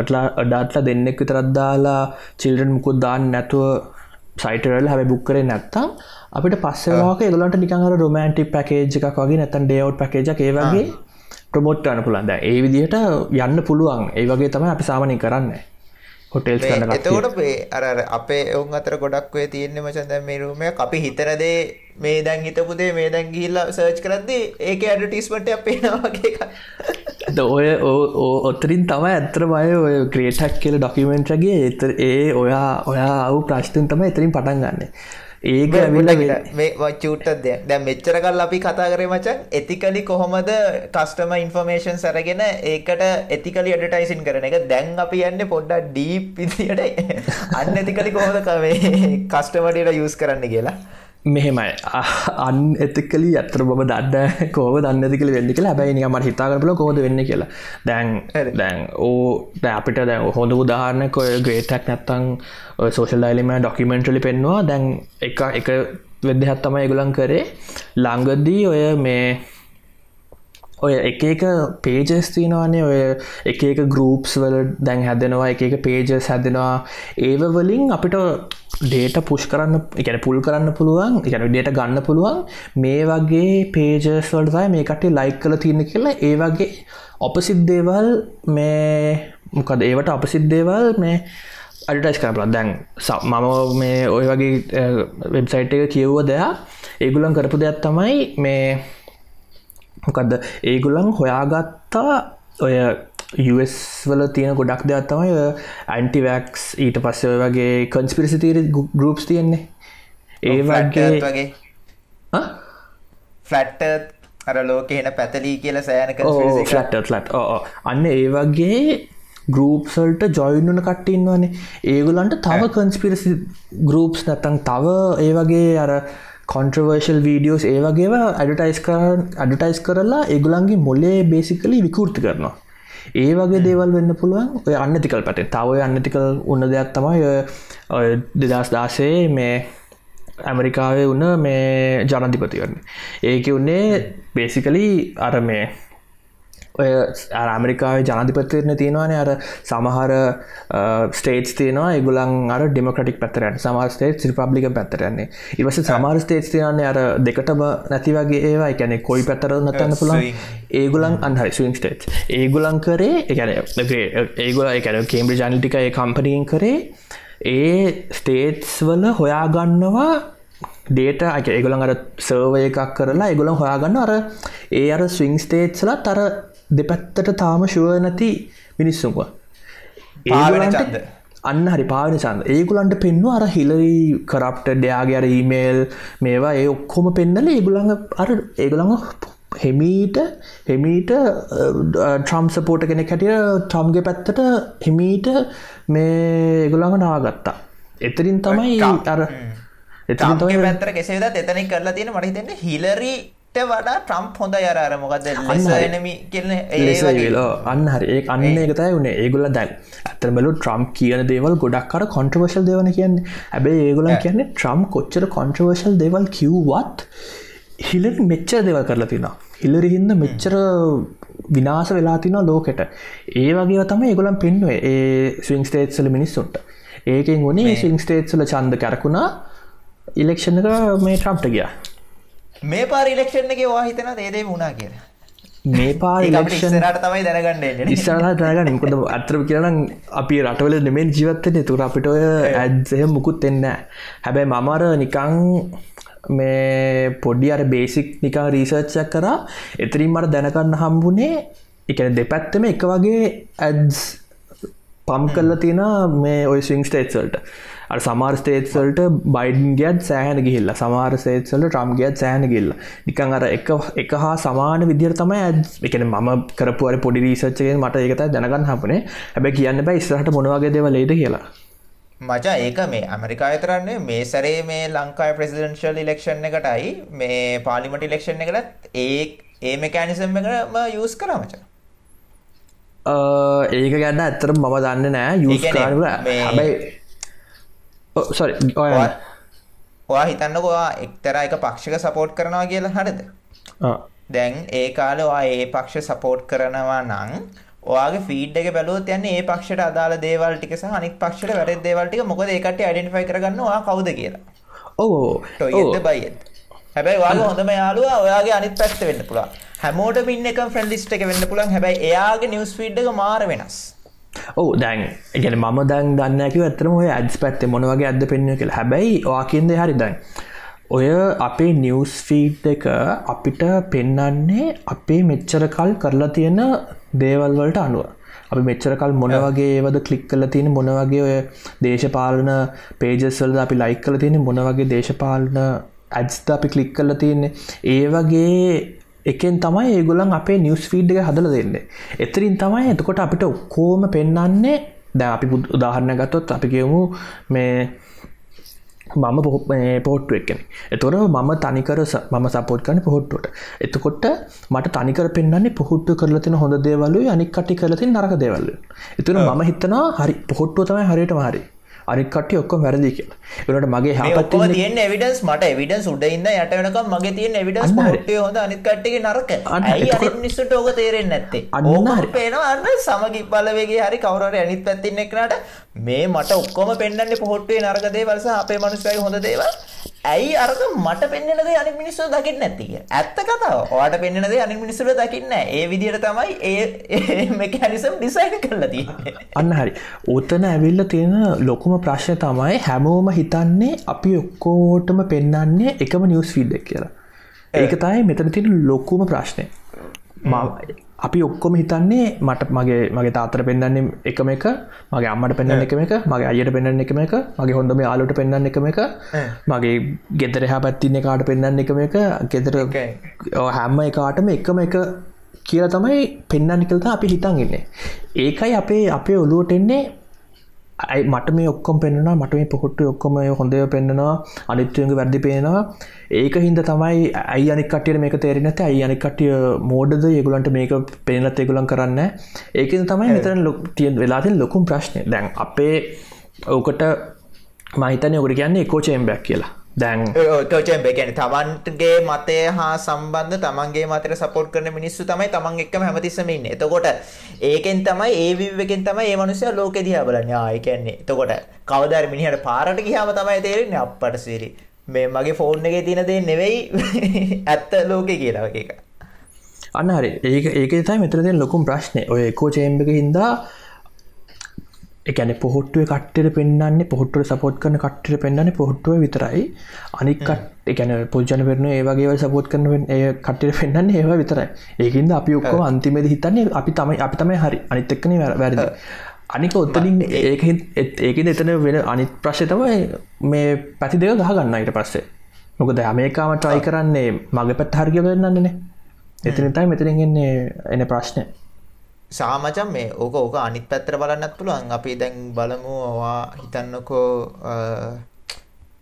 අටලා අඩාටලා දෙන්නෙක් විතරත්දාලා චිල්ඩන් මුකුත් දාන්න නැතුව සයිටරල් හැබ බුක් කරේ නැත්තම් අපිට පස්සවාක ගලට නිකඟර රොමන්ටි පැකේජ් එකක් වගේ නැතන් ඩේවට් පැකේජ ඒ වගේ ප්‍රමෝට්ටන පුළන්ද ඒ විදිහට යන්න පුළුවන්. ඒ වගේ තමයි අපි සාමනය කරන්න හොටෙල්
එතකොට අර අපේ ඔවුන් අතර ගොඩක් වේ තියෙන්නේ මචන් දැන් මේ රූමය අපි හිතනදේ මේ දැන් හිතපුදේ මේ දැන් ගිහිල්ලා සර්ච් කරද්දී ඒක ඇඩ්වර්ටයිස්මන්ට් එකක් පේනවා වගේ එකක්.
ඔය ඔත්තරින් තම ඇතර බය ඔය ක්‍රේටක් කියල ඩොකිමෙන්ට්‍රගේ එත ඒ ඔයා ඔයා අවු ප්‍රශ්තන් තම එතරින් පටන් ගන්න ඒක
මේ චුට්ට දෙ දැ මෙච්චරකල් අපි කතා කරේ මචන් එතිකලි කොහොමද කස්ටම ඉන්ෆර්මේෂන් සරගෙන ඒකට එතිකලි අඩටයිසින් කරන එක? දැන් අපි යන්න පොඩ්ඩ ඩීප් පිදිට අන්න ඇතිකලි කොහොද කවේ කස්ටමටට යස් කරන්න කියලා
මෙහෙමයි. අන් එතකලි ඇතර බම දන්න කෝව දන්නතිකල වෙන්න කියලා. හැබැයි නිකමට හිතාගරපල කෝද වෙන්න කියලා. දැන් දැන් ඕ අපිට දැන් හොඳ උදාහරණක ඔය ග්‍රේටක් නැත්තං සෝෂල් ඩයිලිම ඩොකිමෙන්ටලි පෙන්වා දැන් එක එක වෙදහත් තමයි ගුලන් කරේ. ළංගදී ඔය මේ ඔය එක එක පේජස් තියනවානේ. ඔය එක එක ගරුප්ස් වල දැන් හැදෙනවා එක එක පේජස් හැදෙනවා. ඒව වලින් අපිට ඩේට පුෂ් කරන්න එකන පුල් කරන්න පුළුවන් එකන ඩේට ගන්න පුළුවන්. මේ වගේ පේජස් වලටයි මේකට ලයික් කල තියන්න කියලා. ඒ වගේ ඔපසිත් දේවල් මේ මොකද ඒවට අපසිත් දේවල් මේ අඩටයිස් කරපල දැන් මම මේ ඔය වගේ eh, වෙබ්සයිට් එක කියව්ව දෙයක්. ඒගුලන් කරපු දෙයක් තමයි මේ මොකක්ද ඒගුලන් හොයාගත්තා ඔය US වල තියෙන ගොඩක් දෙයක් තමයි ඇන්ටිවක්ස් ඊට පස්ස වගේ කන්ස්පිරිසි තීර ගරුප්ස් තියෙන්නේ. ඒ වගේ
වගේ. ෆලට් අර ලෝක හෙන පැතලී කියල සෑනක
ෆලට් ලට් අන්න ඒ වගේ ගරුප්සල්ට ජොයින්නන කට්ටඉන්නවනේ ඒගුලන්ට තව කන්ස්පිරසි ගරුප්ස් නැතන් තව ඒ වගේ අර කොන්ට්‍රවර්ශල් වීඩියෝස් ඒ වගේව අඩටයිස් කර අඩටයිස් කරලා ඒගුලන්ගේ මොලේ බේසිකලි විකෘති කරනවා. ඒ වගේ දේවල් වෙන්න පුළුවන්. ඔය අන්නතිකල් පැටේ තවය අන්නතිකල් උන්න දෙයක් තමයි ඔය දෙදස් දාසේ මේ ඇමරිකාවේ වන්න මේ ජනධිපතිවරන්න ඒක උන්නේ බේසිකලි අර මේ ඔය ඇමරිකාව ජනධිපතිරන තියෙනවාන අර සමහර ස්ටේටස් තියනවා. ඒගුලන් අර ඩෙමokraටික් පැතරන් සමහර ස්ටේට් රිපබ්ලික පැත්තරන්නේ ඉවස සමහර ස්ටේට් තියන්නේ අර දෙකටම නැති වගේ ඒවා. එකැනෙ කොයි පැතර නතන්න පුළන් ඒගුලන් අන්හයි ස්විම් ස්ටේට් ඒගුලන් කරේ එකැන ඒගුල එකැන කේම්බ්‍රි ජනිටික ඒ කම්පනීන් කරේ. ඒ ස්ටේට්ස් වල හොයාගන්නවා ඩේට අක ඒගොලන් අර සර්වය එකක් කරලා ඒගොලන් හොයාගන්න අර ඒ අර ස්විං ස්ටේට්ස්ල තර දෙපැත්තට තාම ශුව නැති මිනිස්සුන්ව.
පාලනචන්ද
අන්න හරි පාවන චන්ද ඒගුලන්ට පෙන්වා අර හිලරි කරප්ට ඩයාගේ අර ඊමේල් මේවා ඒ ඔක්කොම පෙන්නල ඒගුලඟ අර ඒගුළඟ හෙමීට හෙමීට ට්‍රම් සපෝට කෙනෙ හැටිය ට්‍රම්ගේ පැත්තට හිමීට මේ ඒගුළඟ නාගත්තා. එතරින් තමයි අර
එතම පැත්තර කෙසේද එතනින් කරලා තියෙන මට හිතෙන්නේ හිලරි වඩා ට්‍රම්ප් හොඳ යරර මොකද එනමි කියන්න
ඒලෝ අන්න හරි. ඒ අන්න එකතයි වුණේ ඒගොල දැන් ඇතර බලු ට්‍රම්ප් කියන දේවල් ගොඩක් කර කොන්ට්‍රවර්ශල් දෙවන කියන්න. ඇබේ ඒගොලන් කියන්නේ ට්‍රම් කොච්චර කොන්ට්‍රවර්ශල් දෙවල් කිව්වත් හිල මෙච්චර දෙවල් කරලා තින හිලරිහින්ද මෙච්චර විනාස වෙලා තින ලෝකෙට. ඒ වගේ තම ඒගොලන් පෙන්ුවේ ඒ ස්විං ස්ටේට්සල මිනිස්සුන්ට. ඒකෙන් වුණේ ස්විං ස්ටේට්සල චන්ද කැරකුණා. ඉලෙක්ෂණ එක මේ ට්‍රම්ප්ට ගියා
මේ පාර ඉලෙක්ෂණ එක වා හිතන දේදේ වුණා කියලා.
මේ පාරට
තමයි දැනගන්න
ඉස්සරහ දැනගන්න. කොද අත්‍ර කියනම් අපි රටවල නෙමෙන් ජීවත්තන තුර අපිට ඔය ඇත්සය මුකුත් එන්න හැබැයි මමර නිකං මේ පොඩි අර බේසික් නිකා රීසර්ච්චක් කරා. එතරින් මට දැනකන්න හම්බුනේ එකන දෙපැත්තම එක වගේ ඇඩ්ස් පම් කල්ල තියෙන මේ ඔය ස්විං ස්ටේට්සල්ට සමාර් ස්ටේට්සල්ට බයිඩන් ගත් සෑහන ගිහිල්ල. සමාර සේට්සල්ට ට්‍රම් ගත් සෑන ගිල්ල නිකං අර එක හා සමාන විදිර තමයි එකන ම කරපුවර පොඩි රීසච්චයෙන් මට ඒකත දැනගන්න හපනේ හැබැ කියන්න බයි ස්රහට මොනවගේ දෙව ලේද කියලා.
මචා ඒක මේ ඇමරිකාය තරන්නේ මේ සැරේ මේ ලංකායි ප්‍රසිඩන්ශල් ඉලෙක්ෂන් එකටයි මේ පාලිමට ඉලෙක්ෂන් එකට ඒ ඒ මෙකෑනිසම් එකම යස් කර මචා.
ඒක ගන්න ඇත්තර මම දන්න නෑ. යස් හැබයි සොරි
ඔයා හිතන්නකවා එක්තර එක පක්ෂික සපෝට් කරනවා කියලා හරිද දැන් ඒ කාලේ ඔයා ඒ පක්ෂ සපෝට් කරනවා නම් ඔයාගේ ෆීඩ් එක බැලුවොත් යන්නේ ඒ පක්ෂයට අදාළ දේවල් ටික සහ අනිත් පක්ෂයට වැරදි දේවල් ටික මොකද ඒ කට්ටිය අයිඩෙන්ටිෆයි කරගන්න ඔයා කවුද කියලා.
ඕ
බයිද. හැබැයි ඔයාගේ හොඳම යාළුවා ඔයාගේ අනිත් පැත්ත වෙන්න පුළුවන්. හැමෝටම ඉන්න එක ෆ්‍රෙන්ඩ් ලිස්ට් එක වෙන්න පුළුවන්. හැබැයි එයාගේ නිවුස් ෆීඩ් එක මාර වෙනස්.
ඕ දැන් ගැන මම දැන් දන්නකිව ඇතරම ඔය ඇඩස් පැත්තේ මොනවගේ ඇද පෙන්න්න කියලා. හැබැයි වාකින්ද හරි දැන්. ඔය අපේ නිවස් ෆීඩ් එක අපිට පෙන්නන්නේ අපේ මෙච්චර කල් කරලා තියෙන දේවල් වලට අනුව. අපි මෙච්චරකල් මොන වගේ ඒවද කලික් කල තියෙන මොන වගේ ඔය දේශපාලන පේජස්වල්ද අපි ලයික් කල තියෙන මොන වගේ දේශපාලන ඇඩ්ස්ද අපි කලික් කල තියෙන්නේ. ඒ වගේ එකෙන් තමයි ඒගොලන් අපේ නිවස් ෆීඩ් එක හදල දෙන්න. එතරින් තමයි එතකොට අපිට ඔක්කෝම පෙන්නන්නේ දැ අපි උදාහරණ ගත්තොත් අපි කියමු මේ මම පොට්ටු එක්කෙන එතොර මම තනිකර මම සපෝට් කන පොහොට්ටුවට. එතකොට මට තනිකර පෙන්න්නේ පොහොට්ටු කරලතින හොඳ දේවල්ලු අනික් කට කරලතින් නරක දේවල්ල එතුර මම හිතනවා හරි පොහොට්ටුව තමයි හරියට මාරි අනිකට ඔක්කොම වැරදි කියලා. ඒකට මගේ
හපත් තියෙන එවිඩන්ස් මට එවිඩන්ස් උඩ ඉන්න යට වෙනකම් මගේ තියෙන එවිඩන්ස් පොට්ටිය හොඳ අනිත් කට්ටියගේ නරක. මිනිස්සුන්ට ඕක තේරෙන්නේ නැත්තේ? ඕක පේනවා අර සමගි බලවේගයේ හරි කවුරු හරි අනිත් පැත්තේ ඉන්න එක්කනට මේ මට ඔක්කොම පෙන්වන්නේ පොට්ටුවේ නරක දේවල් සහ අපේ මිනිස්සුගේ හොඳ දේවල්. ඇයි අරක මට පෙන්වන දේ අනිත් මිනිස්සු දකින්නේ නැති කිය. ඇත්ත කතාව. ඔයාට පෙන්වන දේ අනිත් මිනිස්සුන්ට දකින්නේ. ඒ විදිහට තමයි ඒ මෙකැනිසම් ඩිසයින් කරලා තියෙන්නේ.
අන්න හරි. උතන ඇවිල්ලා තියෙන ලොකුම ප්‍රශ්නය තමයි හැමෝම හිතන්නේ අපි ඔක්කොටම පෙන්වන්නේ එකම නිවුස් ෆීඩ් එක කියලා. ඒක තමයි මෙතන තියෙන ලොකුම ප්‍රශ්නය. අපි ඔක්කොම හිතන්නේ මට මගේ මගේ තාතර පෙන්න්නන්නේ එකම එක මගේ අම්මට පෙන්න්න එකම එක මගේ අයට පෙන්න්න එකම එක මගේ හොඳම යාලුට පෙන්න්න එකම එක මගේ ගෙදර හැ පැත්තින්නේ කාට පෙන්න්න එකම එක ගෙදර හැම්ම එකාටම එකම එක කියලා තමයි පෙන්න්න නිකල්ත අපි හිතන් ඉන්නේ. ඒකයි අපේ අපේ ඔලුවට එන්නේ ඇයි මට මේ ඔක්කොම් පෙන්න්නවා මට මේ පොහොට්ට ඔක්කොම හොඳය පෙන්න්නවා අනිත්තුවගේ වැරදි පේනවා. ඒක හින්ද තමයි ඇයි අනිකට මේක තේරෙනත ඇයි අනිකටිය මෝඩද? ඒගුලන්ට මේක පේනත් ඒගුලන් කරන්න ඒකෙන් තමයි මෙතන ලොක් තියෙන් වෙලාතින් ලොකුම් ප්‍රශ්නය දැන් අපේ ඕකට මහිතනය ඔකට කියන්නේ එකෝචයෙන් බැක් කියලා දැන්
තෝචෙන් ගැන තමන්ගේ මතය හා සම්බන්ධ තමන්ගේ මතර සපෝට් කරන මිනිස්සු තමයි තමන් එක්කම හැමතිස්සම ඉන්න. එතකොට ඒකෙන් තමයි ඒ විවකෙන් තමයි ඒ මනුස්සය ලෝකෙ දිහා බලන්නේ. ආයි කියන්නේ එතකොට කවදාර මිනිහට පාරට ගියාම තමයි තේරෙන්නේ අප්පට සිරි. මේ මගේ ෆෝන් එකේ තියෙන දේ නෙවෙයි ඇත්ත ලෝකේ කියලා එක.
අන්න හරි. ඒක ඒක තමයි මෙතන තියෙන ලොකුම ප්‍රශ්නේ. ඔය එකෝ චේම්බ් එකේ හින්දා එකන පොහොට්ටුව කට්ටට පෙන්න්නේ පොහොට්ට සපෝට් කන කට්ට පෙන්න්න පොහොට්ටුව විතරයි. අනිකට එකන පුද්ජන පෙරන ඒවගේ සපෝට් කරන ඒ කට්ට පෙන්න්න ඒවා විතරයි. ඒකින්ද අපි ඔක්කෝ අන්තිමද හිතන්නේ අපි තමයි අපි තමයි හරි. අනිත්තක්කන වැරද. අනික ඔත්තලින් ඒක ඒකද එතන වෙන අනිත් ප්‍රශ්ය තමයි මේ පැති දෙක ගහගන්න ඊට පස්සේ. මොකද අමේකාම ට්‍රයි කරන්නේ මග පැත් හරිග වෙන්නන්නේ එතනතයි මෙතරින්ගන්නේ එන ප්‍රශ්නය
සාමචන් මේ ඕක ඕක අනිත් පැත්තර බලන්නත් පුළුවන්. අපි දැන් බලමු ඔවා හිතන්නකෝ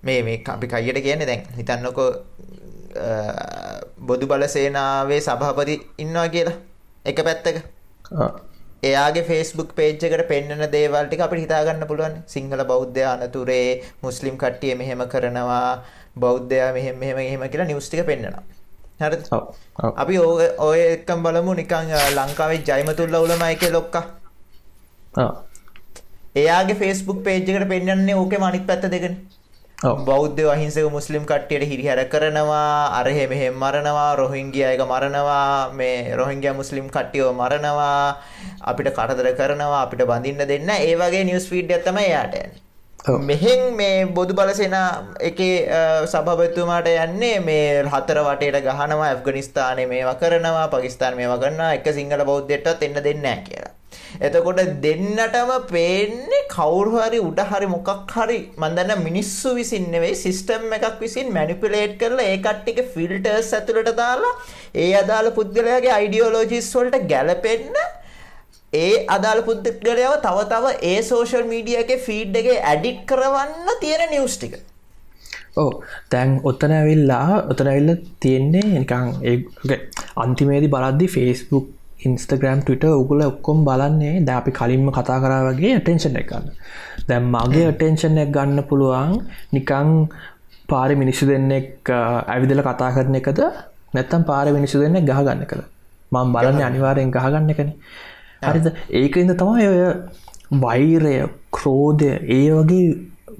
මේ මේ අපි කයියට කියන්නේ දැන් හිතන්නකෝ බොදු බල සේනාවේ සභාපති ඉන්නවා කියලා එක පැත්තක. එයාගේ ෆේස්බුක් පේජ් එකට පෙන්වන දේවල් ටික අපිට හිතාගන්න පුළුවන්. සිංහල බෞද්ධ අනතුරේ මුස්ලිම් කට්ටිය මෙහෙම කරනවා බෞද්ධයා මෙහෙම මෙහෙම මෙහෙම කියලා නිවුස් ටික පෙන්වනවා හරි අපි ඕ ඔය එක්කම් බලමු නිකං ලංකාවේ ජයමතුල්ල උලමයි කිය ලොක්ක එයාගේ ෆෙස්බුක් පේජ්කට පෙන්න්නේ ඕක මනික් පැත්ත දෙගෙන බෞද්ධ අහිංසක මුස්ලිම් කට්ටියට හිරිහැර කරනවා අරහෙ මෙහෙම මරනවා රොහිංගිය එක මරනවා මේ රොහිංගිය මුස්ලිම් කට්ටියෝ මරනවා අපිට කටදර කරනවා අපිට බඳින්න දෙන්න ඒ වගේ නිවස් ෆීඩ් ඇත්තම යාට යන්නේ මෙහෙන් මේ බොදු බලසෙන එකේ සභපතුමාට යන්නේ මේ හතර වටේට ගහනවා ඇෆ්ගනිස්ථානය මේවා කරනවා පකිස්ාන මේවා කරන්න එක සිංහල බෞද්ධයටත් එන්න දෙන්න කියලා. එතකොට දෙන්නටම පේන්නේ කවුරුහරි උඩ හරි මොකක් හරි මන්දන්න මිනිස්සු විසින් නෙවෙයි සිස්ටම් එකක් විසින් මැනිපිලේට් කරලා ඒ කට්ටික ෆිල්ටර්ස් ඇතුළට දාලා ඒ අදාළ පුද්ගලයාගේ අයිඩියෝලෝජිස් වලට ගැලපෙන්න ඒ අදාළ පුද්ගලයාව තව තව ඒ සෝෂල් මීඩිය එක ෆීඩ් එක ඇඩිට් කරවන්න තියෙන නිවස් ටික.
ඕ තැන් ඔත්තන ඇවිල්ලා ඔතන ඇවිල්ල තියෙන්නේ නිකං ඒ අන්තිමේදි බලද්දි ෆේස්බුක් ඉන්ස්ටග්‍රම් ටවිට උගුල ඔක්කොම් බලන්නේ ද අපි කලින්ම කතා කරා වගේ ටෙන්ෂන් එක ගන්න. දැම් මගේ ටෙන්ෂන් එක ගන්න පුළුවන් නිකං පාරි මිනිස්සු දෙන්නෙක් ඇවිදල කතා කරන එකද නැත්තම් පාර මිනිසු දෙන්න ගහගන්න කළ මං බලන්න අනිවාරයෙන් ගහගන්න කන හරිද ඒකඉද තමයි ඔය වෛරය ක්‍රෝධය ඒ වගේ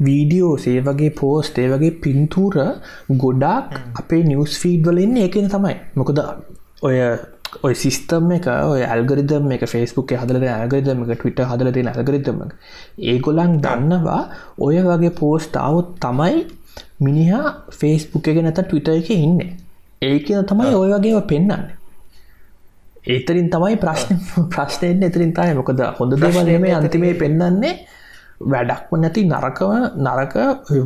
වීඩියෝ ඒ වගේ පෝස්ට ඒ වගේ පින්තූර ගොඩක් අපේ නිවස් ෆීඩ් වලන්න ඒකන තමයි මොකද ඔය ඔය සිිස්තම් එක ඔය ඇල්ගරිදම් එක ෆෙස්බුක් හදල ඇගරිදම එක ටවිට හදල තියෙන ඇල්ගරිදම ඒගොලන් දන්නවා ඔය වගේ පෝස්ටාවත් තමයි මිනිහා ෆේස්බුක් එක නැත ටවිට එක ඉන්න ඒකන තමයි ඔය වගේ පෙන්න්න ඒතරින් තමයි ප්‍රශ්න ප්‍රශ්නයෙන් එතරින් තයි මොකද හොඳ දේවලම අන්තිමේ පෙන්න්නන්නේ වැඩක්ම නැති නරකව නරක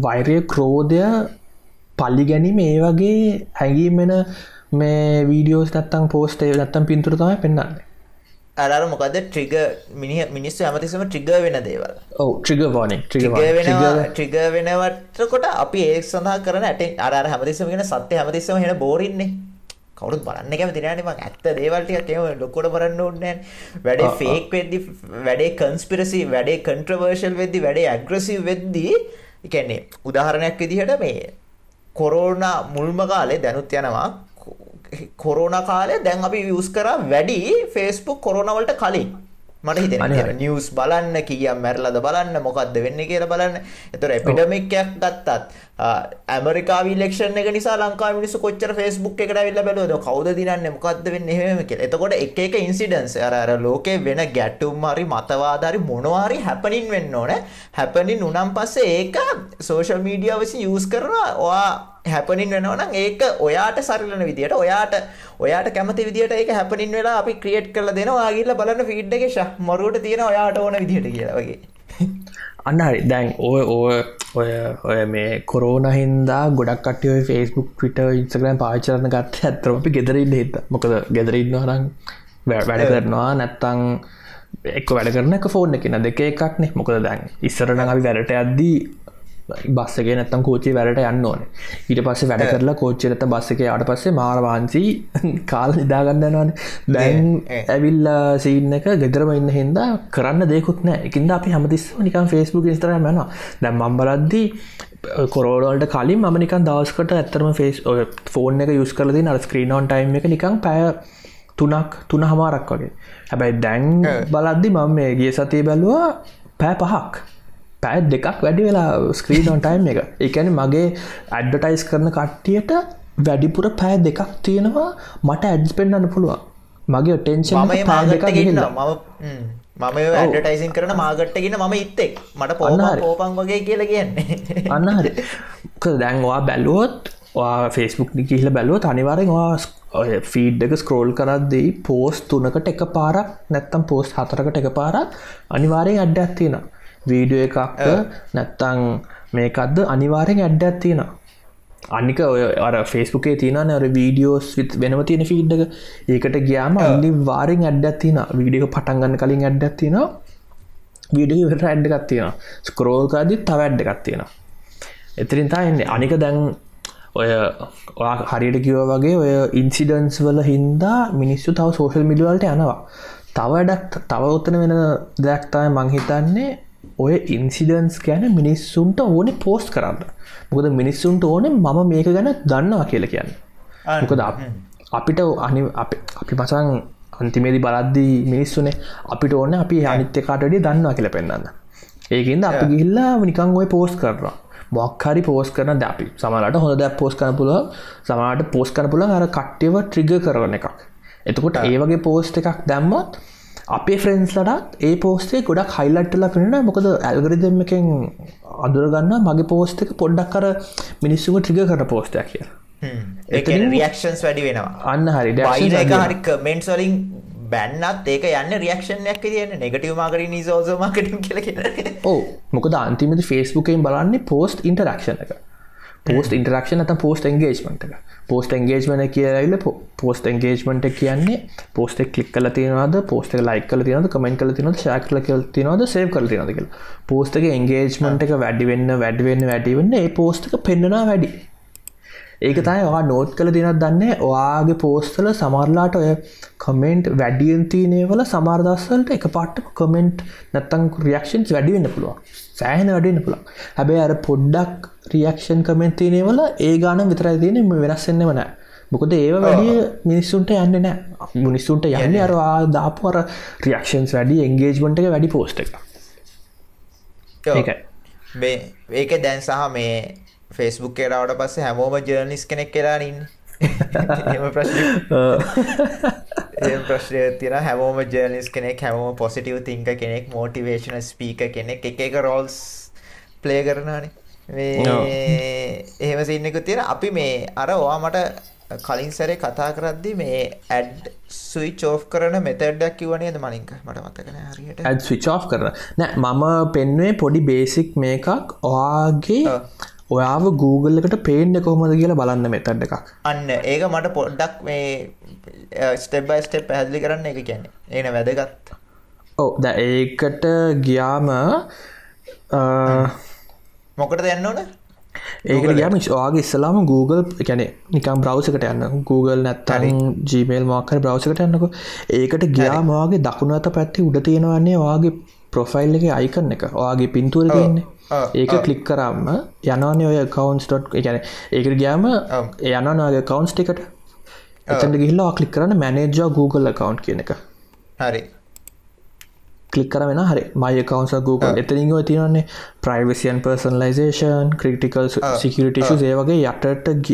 වෛරය ක්‍රෝධය පල්ලි ගැනීම ඒ වගේ හැඟීමෙන මේ වීඩියෝස් නත්තම් පෝස්ටේ නත්තම් පින්තුර තමයි පෙන්න්නන්නේ
අර මොකද ට්‍රිග මිනි මිනිස්සු ඇමතිසම ට්‍රිග වෙන දේවල්.
ඔව ට්‍රිග වාන
ට්‍රිග වෙනවා ට්‍රිග වෙනවට කොට අපි ඒ සඳහා කරන ඇට අර හැමතිසම ගෙන සත්‍ය හැමතිස්සම හෙන බෝරන්නේ කවුරුත් බලන්න කැම තිරන ම ඇත්ත දේවල්ටිය කියව ලොකොට බලන්න ඕන්නෑ වැඩේ ෆේක් වෙද්දි වැඩේ කන්ස්පිරසි වැඩේ කන්ට්‍රවර්ශල් වෙද්දි වැඩේ ඇග්‍රසිව් වෙද්දී එකන්නේ උදාහරණයක් විදිහට මේ කොරෝණ මුල්ම කාලේ දැනුත් යනවා. කොරෝණ කාලය දැන් අපි වියස් කර වැඩි ෆේස්බුක් කොරෝනවලට කලින්. මට හිතෙන නිියස් බලන්න කියම් මැරලද බලන්න මොකක්ද වෙන්න කියල බලන්න. එතුර එපිඩමික්යක් ගත්තත් ඇමරිකා විලක්ෂණ එක නිසා ලංකා මිනිසු කොච්චර ෆෙස්බුක් එකට විල්ල බැලෝද කවද දිනන්න? මොකක්ද වෙන්න? හෙම කිය එතකොට එක එක ඉන්සිඩන්ස් අර ලෝකේ වෙන ගැටුම් මරි මතවාදාරි මොනවාරි හැපනින් වෙන්න ඕන. හැපනින් උනම් පස්සේ ඒක සෝෂල් මීඩිය වසි යස් කරනවා. ඔයා හැපනින් වෙනවනම් ඒක ඔයාට සරිලන විදියට ඔයාට ඔයාට කැමති විදියට ඒක හැපනින් වෙලා අපි ක්‍රියේට් කරලා දෙනවා. ගිහිල්ලා බලන්න ෆීඩ් එකේ ෂා මරුවට තියෙන ඔයාට ඕන විදියට කියලා වගේ.
අන්න හරි. දැන් ඔය ඔය ඔය ඔය මේ කොරෝන හින්දා ගොඩක් කටය ෆස්බුක් ට ඉන්ස්ග්‍රම් පාචරන ගත්ත ඇතරම අපි ගෙදරන්න හිත මොකද ගෙදරන්න හරම් වැඩ කරනවා. නැත්තං එක් වැඩ කරන ෆෝන් එකන දෙක එකක්නේ මොකද දැන් ඉස්සරන අපි වැඩට අද්දී බස්සගේ නැත්තම් කෝචි වැඩට යන්න ඕන. ඊට පස්සේ වැඩ කරලා කෝච්චරත බස්සක අට පස්සේ මාරවාන්සී කාල නිදාගන්නනවන දැන් ඇවිල්ල සීන එක ගෙදරම ඉන්න හින්දා කරන්න දෙකුත් නෑ එකින්ද අපි හමතිස්ම නිකන් ෆෙස්බුක් ස්තර මැන දැම් මම් බලද්දී කොරෝඩල්ට කලින් මම නිකන් දවස්කට ඇත්තරම ෆේස් ෆෝන් එක යුස් කරලදී නර ස්ක්‍රීනෝන් ටයිම් එක නිකං පැය තුනක් තුන හමාරක් වගේ. හැබැයි දැන් බලද්දි මම මේ ගිය සතිය බැලවා පෑ පහක් පැත් දෙකක් වැඩි වෙලා ස්ක්‍රීනොන් ටයිම් එක. එකැන මගේ ඇඩ්ඩටයිස් කරන කට්ටියට වැඩිපුර පෑ දෙකක් තියෙනවා මට ඇඩ්ස් පෙන්න්න පුළුවන්. මගේ ටෙන්ෂන්
මම මම ඇඩටයිසින් කරන මාගට්ටගෙන මම ඉත්තෙක් මට පෝන පෝපන් වගේ කියල කියන්නේ.
අන්න හරි දැන්වා බැලුවොත් ෆෙස්බුක් කියහිල බැලුව අනිවාරෙන් වා ෆීඩ් එක ස්ක්‍රෝල් කරද්දී පෝස් තුනකට එක පාරක් නැත්තම් පෝස් හතරකට එක පාරක් අනිවාරයෙන් අඩ්ඩ ඇත්තිනවා වීඩියෝ එකක්ද නැත්තං මේකක්ද අනිවාරෙන් ඇඩ්ඩ තියෙන අනික ඔය අර ෆෙස්බුකේ තියන නර වීඩියෝස් විත් වෙනම තියෙන ෆීඩ්ඩක ඒකට ගයාම අලි වාරෙන් ඇඩ්ඩ තින වීඩියක පටන්ගන්න කලින් ඇඩ්ඩ තින වීඩියට ඇඩ්ඩ එකක් තියෙන ස්කරෝල්කාදි තව ඇඩ්ඩ එකක් තියෙන එතරින් තාන්නේ අනික දැන් ඔය හරියට කිව වගේ ඔය ඉන්සිඩන්ස් වල හින්දා මිනිස්සු තව සෝෂල් මිඩියවල්ට යනවා. තව ඩක් තව උත්තන වෙන දෙයක්තාය මංහිතන්නේ ඔය ඉන්සිඩන්ස් ගැන මිනිස්සුන්ට ඕනෙ පෝස්් කරන්න. මොකද මිනිස්සුන්ට ඕනෙ මම මේක ගැන දන්නවා කියල කියන්න. මොකද අපිට අනි අපි පසන් අන්තිමේදි බලද්දී මිනිස්සුනේ අපිට ඕන අපි අනිත්‍යකාටඩි දන්නවා කියල පෙන්න්න ඒකන්ද අපි ගිල්ලා නිකං ඔය පෝස් කරනවා. මොක්හරි පෝස් කරන දැපි සමලට හොඳ දැ පෝස් කන පුල සමට පෝස් කන පුල අර කට්ටව ට්‍රිග කරන එකක්. එතකොට ඒවගේ පෝස්ට එකක් දැම්මොත් අපේ ෆ්‍රෙන්ස්ලටත් ඒ පෝස්ටේ ගොඩක් හයිලට්ටලා පෙනෙන මොකද ඇල්ගරිදම එකෙන් අදුරගන්න මගේ පෝස්ට එක පොඩ්ඩක් කර මිනිස්සුම ට්‍රිග කර පෝස්ටයක් කිය
රියක්ෂන්ස් වැඩි වෙනවා.
අන්න හරි.
හරි කමෙන්ට් වලින් බැන්නත් ඒක යන්න රියක්ෂණයක් තියන නෙගටව මාකර නිසෝසමකට කියල
ඕ මොකද අන්තිමද ෆේස්බුකෙන් බලන්නේ පෝස්ට් ඉන්ටරක්ෂණ එක පෝස්ට ඉන්ටරක්ෂන ඇත පෝස්ට එන්ගේජ්මට එක. පෝස්ට එන්ගේජ්මන කියරයිල පෝස්ට එන්ගේජ්මට කියන්නේ පෝස්ට කලික් කල තියනද පෝස්ට ලයි කල තියනද කමෙන්ට කල තිනද ශකල කල තිනද සේව කල තිනද කියල. පෝස්ටක එන්ගේජ්මට එක වැඩිවෙන්න වැඩිවෙන්න වැඩිවෙන්න ඒ පෝස්ටක පෙන්න්නනා වැඩි. ඒක තයි වා නෝට් කළ දිනත් දන්න? ඔයාගේ පෝස්තල සමරලාට ඔය කමෙන්ට් වැඩියෙන් තියනේවල සමාර්දස්සලට එක පාට්ට කමෙන්ට් නැත්තං රියක්ෂන්ස් වැඩිවෙන්න පුළුවන්. සෑහන වැඩන්න පුළන් හැබැයි අර පොඩ්ඩක් රියක්ෂන් කමෙන්තිනේවල ඒ ගාන විතරයි තියන වෙනස්සෙන්න්නම නෑ මොකද ඒව වැඩිය මිනිස්සුන්ට යන්න නෑ මිනිස්සුන්ට යන්න අරවා දාපු අර රියක්ෂන්ස් වැඩි එන්ගේජ්මට එක වැඩි පෝස්ට එක ඒකයි.
මේ ඒක දැන් සහ මේ ෆෙස්බුක් කරවට පස්සේ හැමෝම ජර්නිස් කෙනෙක් කියලා ඉන්න එම ප්‍රශ්න ප්‍රශ්නය තින හැමෝම ජර්නිස් කෙනෙක් හැමෝම පොසිටව් තිංක කෙනෙක් මෝටිවේශන ස්පීක කෙනෙක් එක එක රෝල්ස් ප්ලේ කරනනේ එහෙම සින්නකු තියෙන අපි මේ අර ඔයා මට කලින් සැරේ කතා කරද්දි මේ ඇඩ් සුයි චෝෆ් කරන මෙතැඩ්ඩක් කිවනේද මලින්ක මට මතකන හරියට
ඇඩ් ස්විච් කරන නෑ මම පෙන්වේ පොඩි බේසික් මේකක් ඔයාගේ ඔයාව Google එකට පේන්න කොහොමද කියලා බලන්න මෙතැඩ් එකක්.
අන්න ඒක මට පොඩ්ඩක් මේ ස්ටෙබ්බයි ස්ටෙප් පැහදිලි කරන්න එක කියන්නේ. ඒන වැදගත්.
ඕ ද ඒකට ගියාම
මොකට දෙන්න ඕන?
ඒකට ගම වාගේ ඉස්සලාම Google ගැන නිකම් බ්‍රවසකට යන්න. Google නැත්තරින් ජීමේල් මක්කර බ්‍රවසකට යන්නක. ඒකට ගියාමවාගේ දකුණු අත පැත්ති උඩ තියෙනවන්නේ වාගේ ප්‍රොෆයිල් එක අයිකන්න එක. වාගේ පින්තුර තියන්නේ ඒක කලික් කරම්ම යනවන ඔය කවන්ස්.ට් ගැන ඒකට ගයාම යනවාගේ කවන්ස් එකට එතට ගිල්ලා කලික් කරන්න මැනේජා Google කවන්් කියන එක.
හරි.
කලික් කර වෙන හරි. මය කවන්ස Google. එතරින් තියන්නේ ප්‍රයිවසියන් පර්සන්ලයිසේෂන් ක්‍රටිකල් සිකටිෂ ඒ වගේ යටට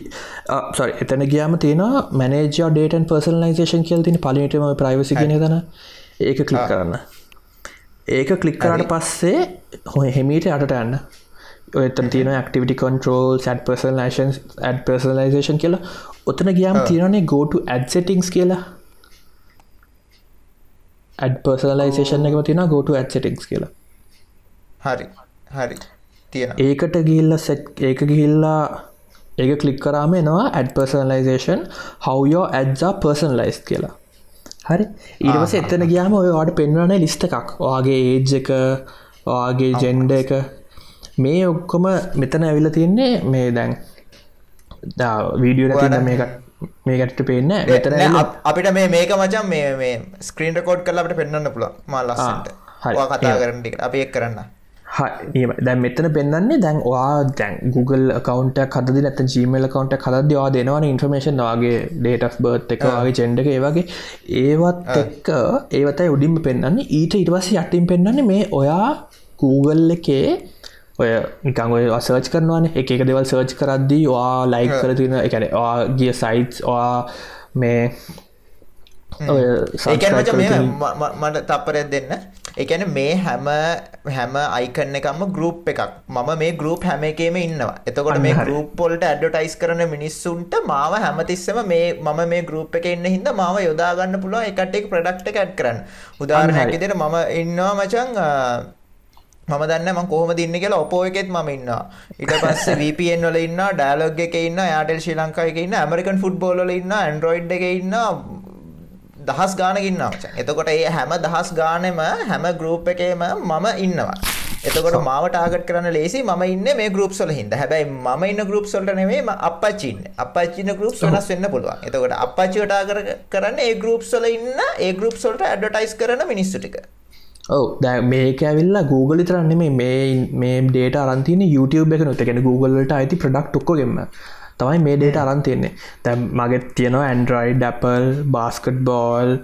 සොරි එතන ගියාම තියෙන මනේජ ඩේටන් පර්සන්ලයිසේෂන් කියල් තින පලිටම ප්‍රයිවසි කියන තන. ඒක කලික් කරන්න ඒක කලික් කරට පස්සේ හො හෙමීට අටට යන්න. එතන තියෙන activity control සැඩ් පර්සලේෂන් ඇඩ් පර්සලයිසේෂන් කියලා. ඔතන ගියාම තියෙනනේ ගෝට ඇඩ් සෙටිංස් කියලා. ඇඩ් පර්සලයිසේෂන් එක තින ගෝට ඇඩ් සෙටික්ස් කියලා.
හරි. හරි. තියෙන
ඒකට ගිල්ල සෙට් ඒක ගිහිල්ලා ඒක කලික් කරාම එනවා ඇඩ් පර්සනලයිසේෂන් හවයෝ ඇඩ්සා පර්සන්ලයිස් කියලා හරි. ඊටවස එතන ගියාම ඔය වාට පෙන්වන ලිස්ට එකක්. ඔයාගේ ඒජ් එක ඔයාගේ ජෙන්ඩ එක. මේ ඔක්කොම මෙතන ඇවිල තියන්නේ මේ දැන් වීඩියෝ මේකට මේකට පේන්න මෙතන
අපිට මේ මේක මචන් මේ මේ ස්ක්‍රීන් රකෝඩ් කල අපට පෙන්න්න පුළ මල්ලස්සට කතා කරට අපි එක් කරන්න
දැන් මෙතන පෙන්න්නේ දැන් වා දැන් Google කවන්ට කද නැත ජීමල කවන්ට කද වා දෙනවන ඉන්ෆර්මේෂන් වගේ ඩේට බර්ත් එක වගේ චෙන්ඩක ඒවගේ ඒවත් එක්ක ඒවතයි උඩින්ම පෙන්න්න ඊට ඉටවස යටින් පෙන්න්නේ මේ ඔයා Google එකේ ඔය නිකං ඔය සර්ච් කරනවාන. එක එක දෙවල් සර්ච් කරද්දී වා ලයික් කර තින එකන ගිය සයිටස් වා මේ
මට තපරයක් දෙන්න එකන මේ හැම හැම අයිකන්න එකම ගරුප් එකක්. මම මේ ගරුප් හැම එකේම ඉන්නවා. එතකොට මේ ගරුප් පොල්ට ඇඩටයිස් කරන මිනිස්සුන්ට මාව හැමතිස්සම මේ මම මේ ගරුප් එක ඉන්න හිද මාව යොදාගන්න පුළුව එකටෙක් ප්‍රඩක්් ඇඩ් කරන්න. උදාරණ හැකිතර මම ඉන්නවා මචන් මම දන්න ම කොහම දින්න කියලා ඔපෝ එකෙත් ම ඉන්න ඉට පස්ස VPN වල ඉන්න ඩෑලොග් එක ඉන්න යාටල් ශ්‍රී ලංකාව එක ඉන්න ඇමරිකන් ෆුට්බෝල ඉන්න ඇන්ඩරෝයිඩ් එක ඉන්න දහස් ගානකින්න එතකොට ඒ හැම දහස් ගානෙම හැම ගරුප් එකේම මම ඉන්නවා. එතකොට මාව ටාගට කරන්න ලේසි ම ඉන්න මේ ගරුප් සොල හිද හැබැයි ම ඉන්න ගරුප් සොල්ට නෙවේ අපච්චින්න අපච්චින ගරුප් සොනස් වෙන්න පුළුවන්. එතකොට අපච්චි ටාගර කරන්න ඒ ගරුප් සොල ඉන්න ඒ ගරුප් සොල්ට ඇඩටයිස් කරන මිනිස්සුටික
ඔව. දැ මේක ඇවිල්ලා Google තරන්නෙම මේ මේ ඩේට අරන්තින YouTube එක නොතකෙන Googleට අයිති ප්‍රඩක්් ටොක්කොගෙම තමයි මේ ඩේට අරන්තියන්නේ තැම් මගෙත් තියෙනවා android Apple basketball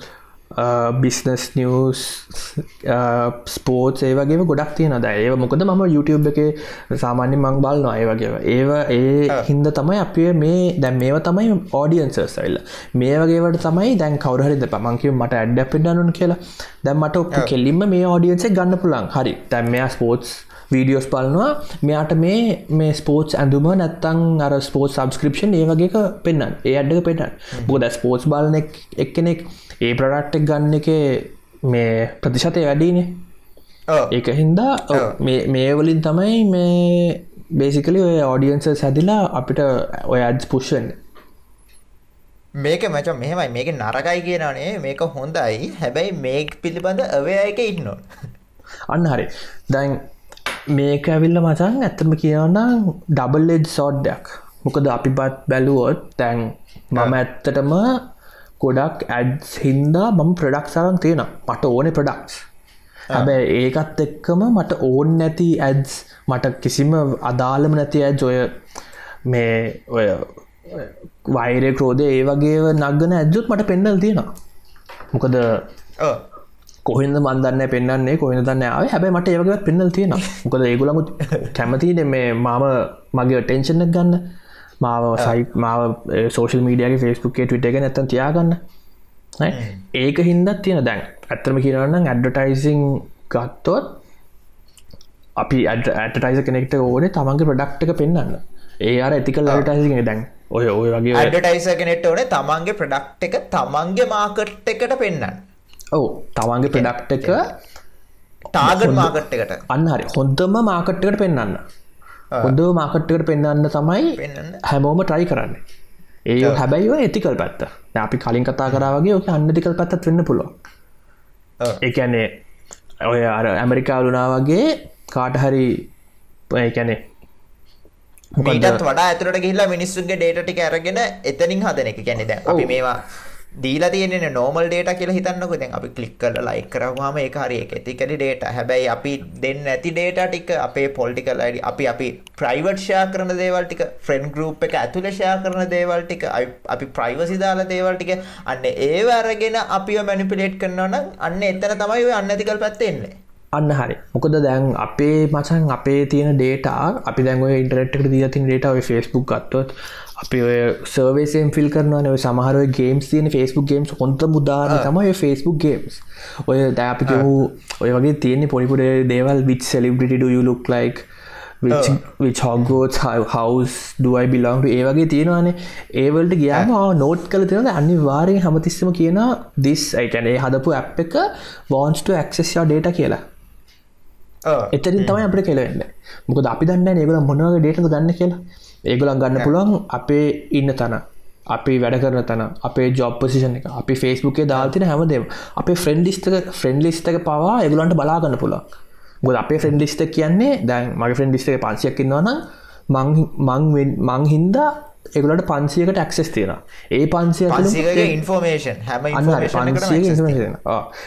business news sport ඒ වගේ ගොඩක් තියෙන ද ඒ මොකද මම YouTube එක සාමාන්‍ය මං බල් නොය වගේ ඒව ඒ හින්ද තමයි අපේ මේ දැම් මේව තමයි ඕඩියන්සර්සයිල්ල මේ වගේවට තමයි දැන් කවරහරි පමංකිව මට ඇඩ පිඩනුන් කියලා. දැම්මට ඔප කෙල්ලින්ම මේ ඕඩියන්සේ ගන්න පුළන් හරි. දැම් මෙයා ස්පෝට්ස් වීඩියෝස් බලනවා. මෙයාට මේ මේ ස්පෝට්ස් ඇඳුම නැත්තං අර ස්පෝට් සබස්ක්‍රපෂන් ඒ වගේක පෙන්න්න ඒ අඩ්ඩක පෙන්න්න බොද ස්පෝට්ස් බලන එක්කෙනෙක් ඒ ප්‍රඩක්්ටක් ගන්න එක මේ ප්‍රතිශතය වැඩීනේ. ඒක හින්දා මේවලින් තමයි මේ බේසිකලි ඔය ඔඩියන්ස සැදිලා අපිට ඔය අඩ්ස් පුෂ්ෂන්
මේක මච මෙහෙමයි. මේක නරකයි කියනනේ මේක හොඳයි. හැබැයි මේ පිළිබඳ අවය එක ඉන්නවා.
අන්න හරි. දැන් මේක ඇවිල්ල මචන් ඇත්තම කියවන්න ඩබල් එජ් සෝඩ්ඩයක් මොකද අපි බත් බැලුවොත් තැන් මම ඇත්තටම ගොඩක් ඇඩ්ස් හින්දා මම ප්‍රඩක්් සරන් තියෙන මට ඕන ප්‍රඩක්ස් හැබැ ඒකත් එක්කම මට ඕන් නැති ඇඩ්ස් මට කිසිම අදාළම නැති ඇජ් ඔය මේ ඔය වෛරය ක්‍රෝධය ඒ වගේ නගන ඇද්ජුත් මට පෙන්නල් තියෙනවා. මොකද. කොහෙද මන්දන්න පෙන්න්නේ කොහෙන දන්න ආව? හැබයි මට ඒවගත් පෙන්නල් තියෙන මොකද ඒගුලමු කැමතින මේ මාම මගේ ටෙන්ෂන්ක් ගන්න. මාව සයි මාව සෝෂල් මීඩියගේ ෆෙස්බුක්ේ ටවිට එක නැතන් තියාගන්න? ඒක හින්දත් තියෙන දැන් ඇත්තම කියරන්න ඇඩ්ඩටයිසිං ගත්තොත් අපි ඇටටයිස කෙනෙක්ට ඕනේ තමන්ගේ ප්‍රඩක්් එක පෙන්න්න ඒ අර ඇතිකල් අටයිසිගෙන දැන්. ඔය ඔය වගේ
ඇඩටයිස කෙනෙට ඕනේ තමන්ගේ ප්‍රඩක්් එක තමන්ගේ මාකට් එකට පෙන්න්න
ඔව තමන්ගේ ප්‍රඩක්් එක
ටාගන් මාකට් එකට.
අන්න හරි. හොඳම මාකට්කට පෙන්න්න හොඳ මාකට්කට පෙන්න්න තමයි. හැමෝම ට්‍රයි කරන්න. ඒ හැබැයි ඇතිකල් පැත්ත. අපි කලින් කතා කරාවගේ ඕක අන්නතිකල් පැත්තත් වෙන්න පුළුව. එකන්නේ ඔය අර ඇමරිකාලුනා වගේ කාට හරි ඒකැනේ
මීටත් වඩා ඇතුරට ගිහිල්ලා මිනිස්සුන්ගේ ඩේට ටික අරගෙන එතනින් හදන එක. දැන් අපි. මේවා දීලා තියෙන්නේ නෝමල් ඩේටා කියලා හිතන්නකෝ. දැන් අපි ක්ලික් කරලා ලයික් කරාම ඒක හරි ඒක. එතිකලි ඩේටා හැබැයි අපි දෙන්න ඇති ඩේටා ටික අපේ පොලිටිකල් අයිඩි අපි අපි ප්‍රයිවට් ෂෙයා කරන දේවල් ටික ෆ්‍රෙන්ඩ් ගෲප් එක ඇතුලේ ෂෙයා කරන දේවල් ටික අයි- අපි ප්‍රයිවසි දාලා දේවල් ටික අන්න ඒව අරගෙන අපිව මැනිපියුලේට් කරනවා නම් අන්න එතන තමයි ඔය අන්නතිකල් පැත්තේ එන්නේ.
අන්න හරි. මොකද දැන් අපේ මචන් අපේ තියෙන ඩේටා අපි දැන්ව ඉන්ටරට්කට දී තින් ඩේට ඔය ෆස්බුක් ගත්තොත් අපි සර්වේසම් ෆිල් කරන ඔය සමහර ගේම්ස් තියෙන ෆස්බුක් ගේම්ස් හොන්ත මුදාන තම ඔය ෆස්බුක් ගේම්ස් ඔය දැපික වූ ඔය වගේ තියෙන පොඩිපුඩ දේවල් විච් සෙලිබිට යුලුක් ලයික් විචෝගෝත් හවස් දුවයි බිලංට ඒ වගේ තියෙනවානේ. ඒවලට ගියාම නෝට් කල තියෙනද අනි වාරය හමතිස්සම කියන දිස් අයිටනේ හදපු ඇ් එක වෝන්ස්ට ඇක්සෙස්යා ඩේට කියලා. එතරින් තමයි අපට කෙලවෙන්න. මොකද අපි දන්න ඒගල මොනවගේ ඩේටක දන්න කියලා ඒගොලන් ගන්න පුළුවන් අපේ ඉන්න තන අපි වැඩ කරන තන අපේ ජොබ් පසිෂන එක අපි ෆෙස්බුකේ දාල්තින හැමදේම අපේ ෆ්‍රෙන්ඩ් ලිස්ටක ෆ්‍රෙන්ඩ් ලිස්ටක පවා ඒගලන්ට බලාගන්න පුළුවන්. ගොද අපේ ෆ්‍රෙන්ඩ් ලිස්ට කියන්නේ දැන් මගේ ෆ්‍රෙන්ඩ් ලිස්ටක පංශයක් ඉන්නවන මං හින්දා ඒගලට පන්සියකට ඇක්සෙස් තියෙන ඒ පන්සිය
ඉන්ෆෝර්මේෂන් හැම ඉන්ෆෝර්මේෂන්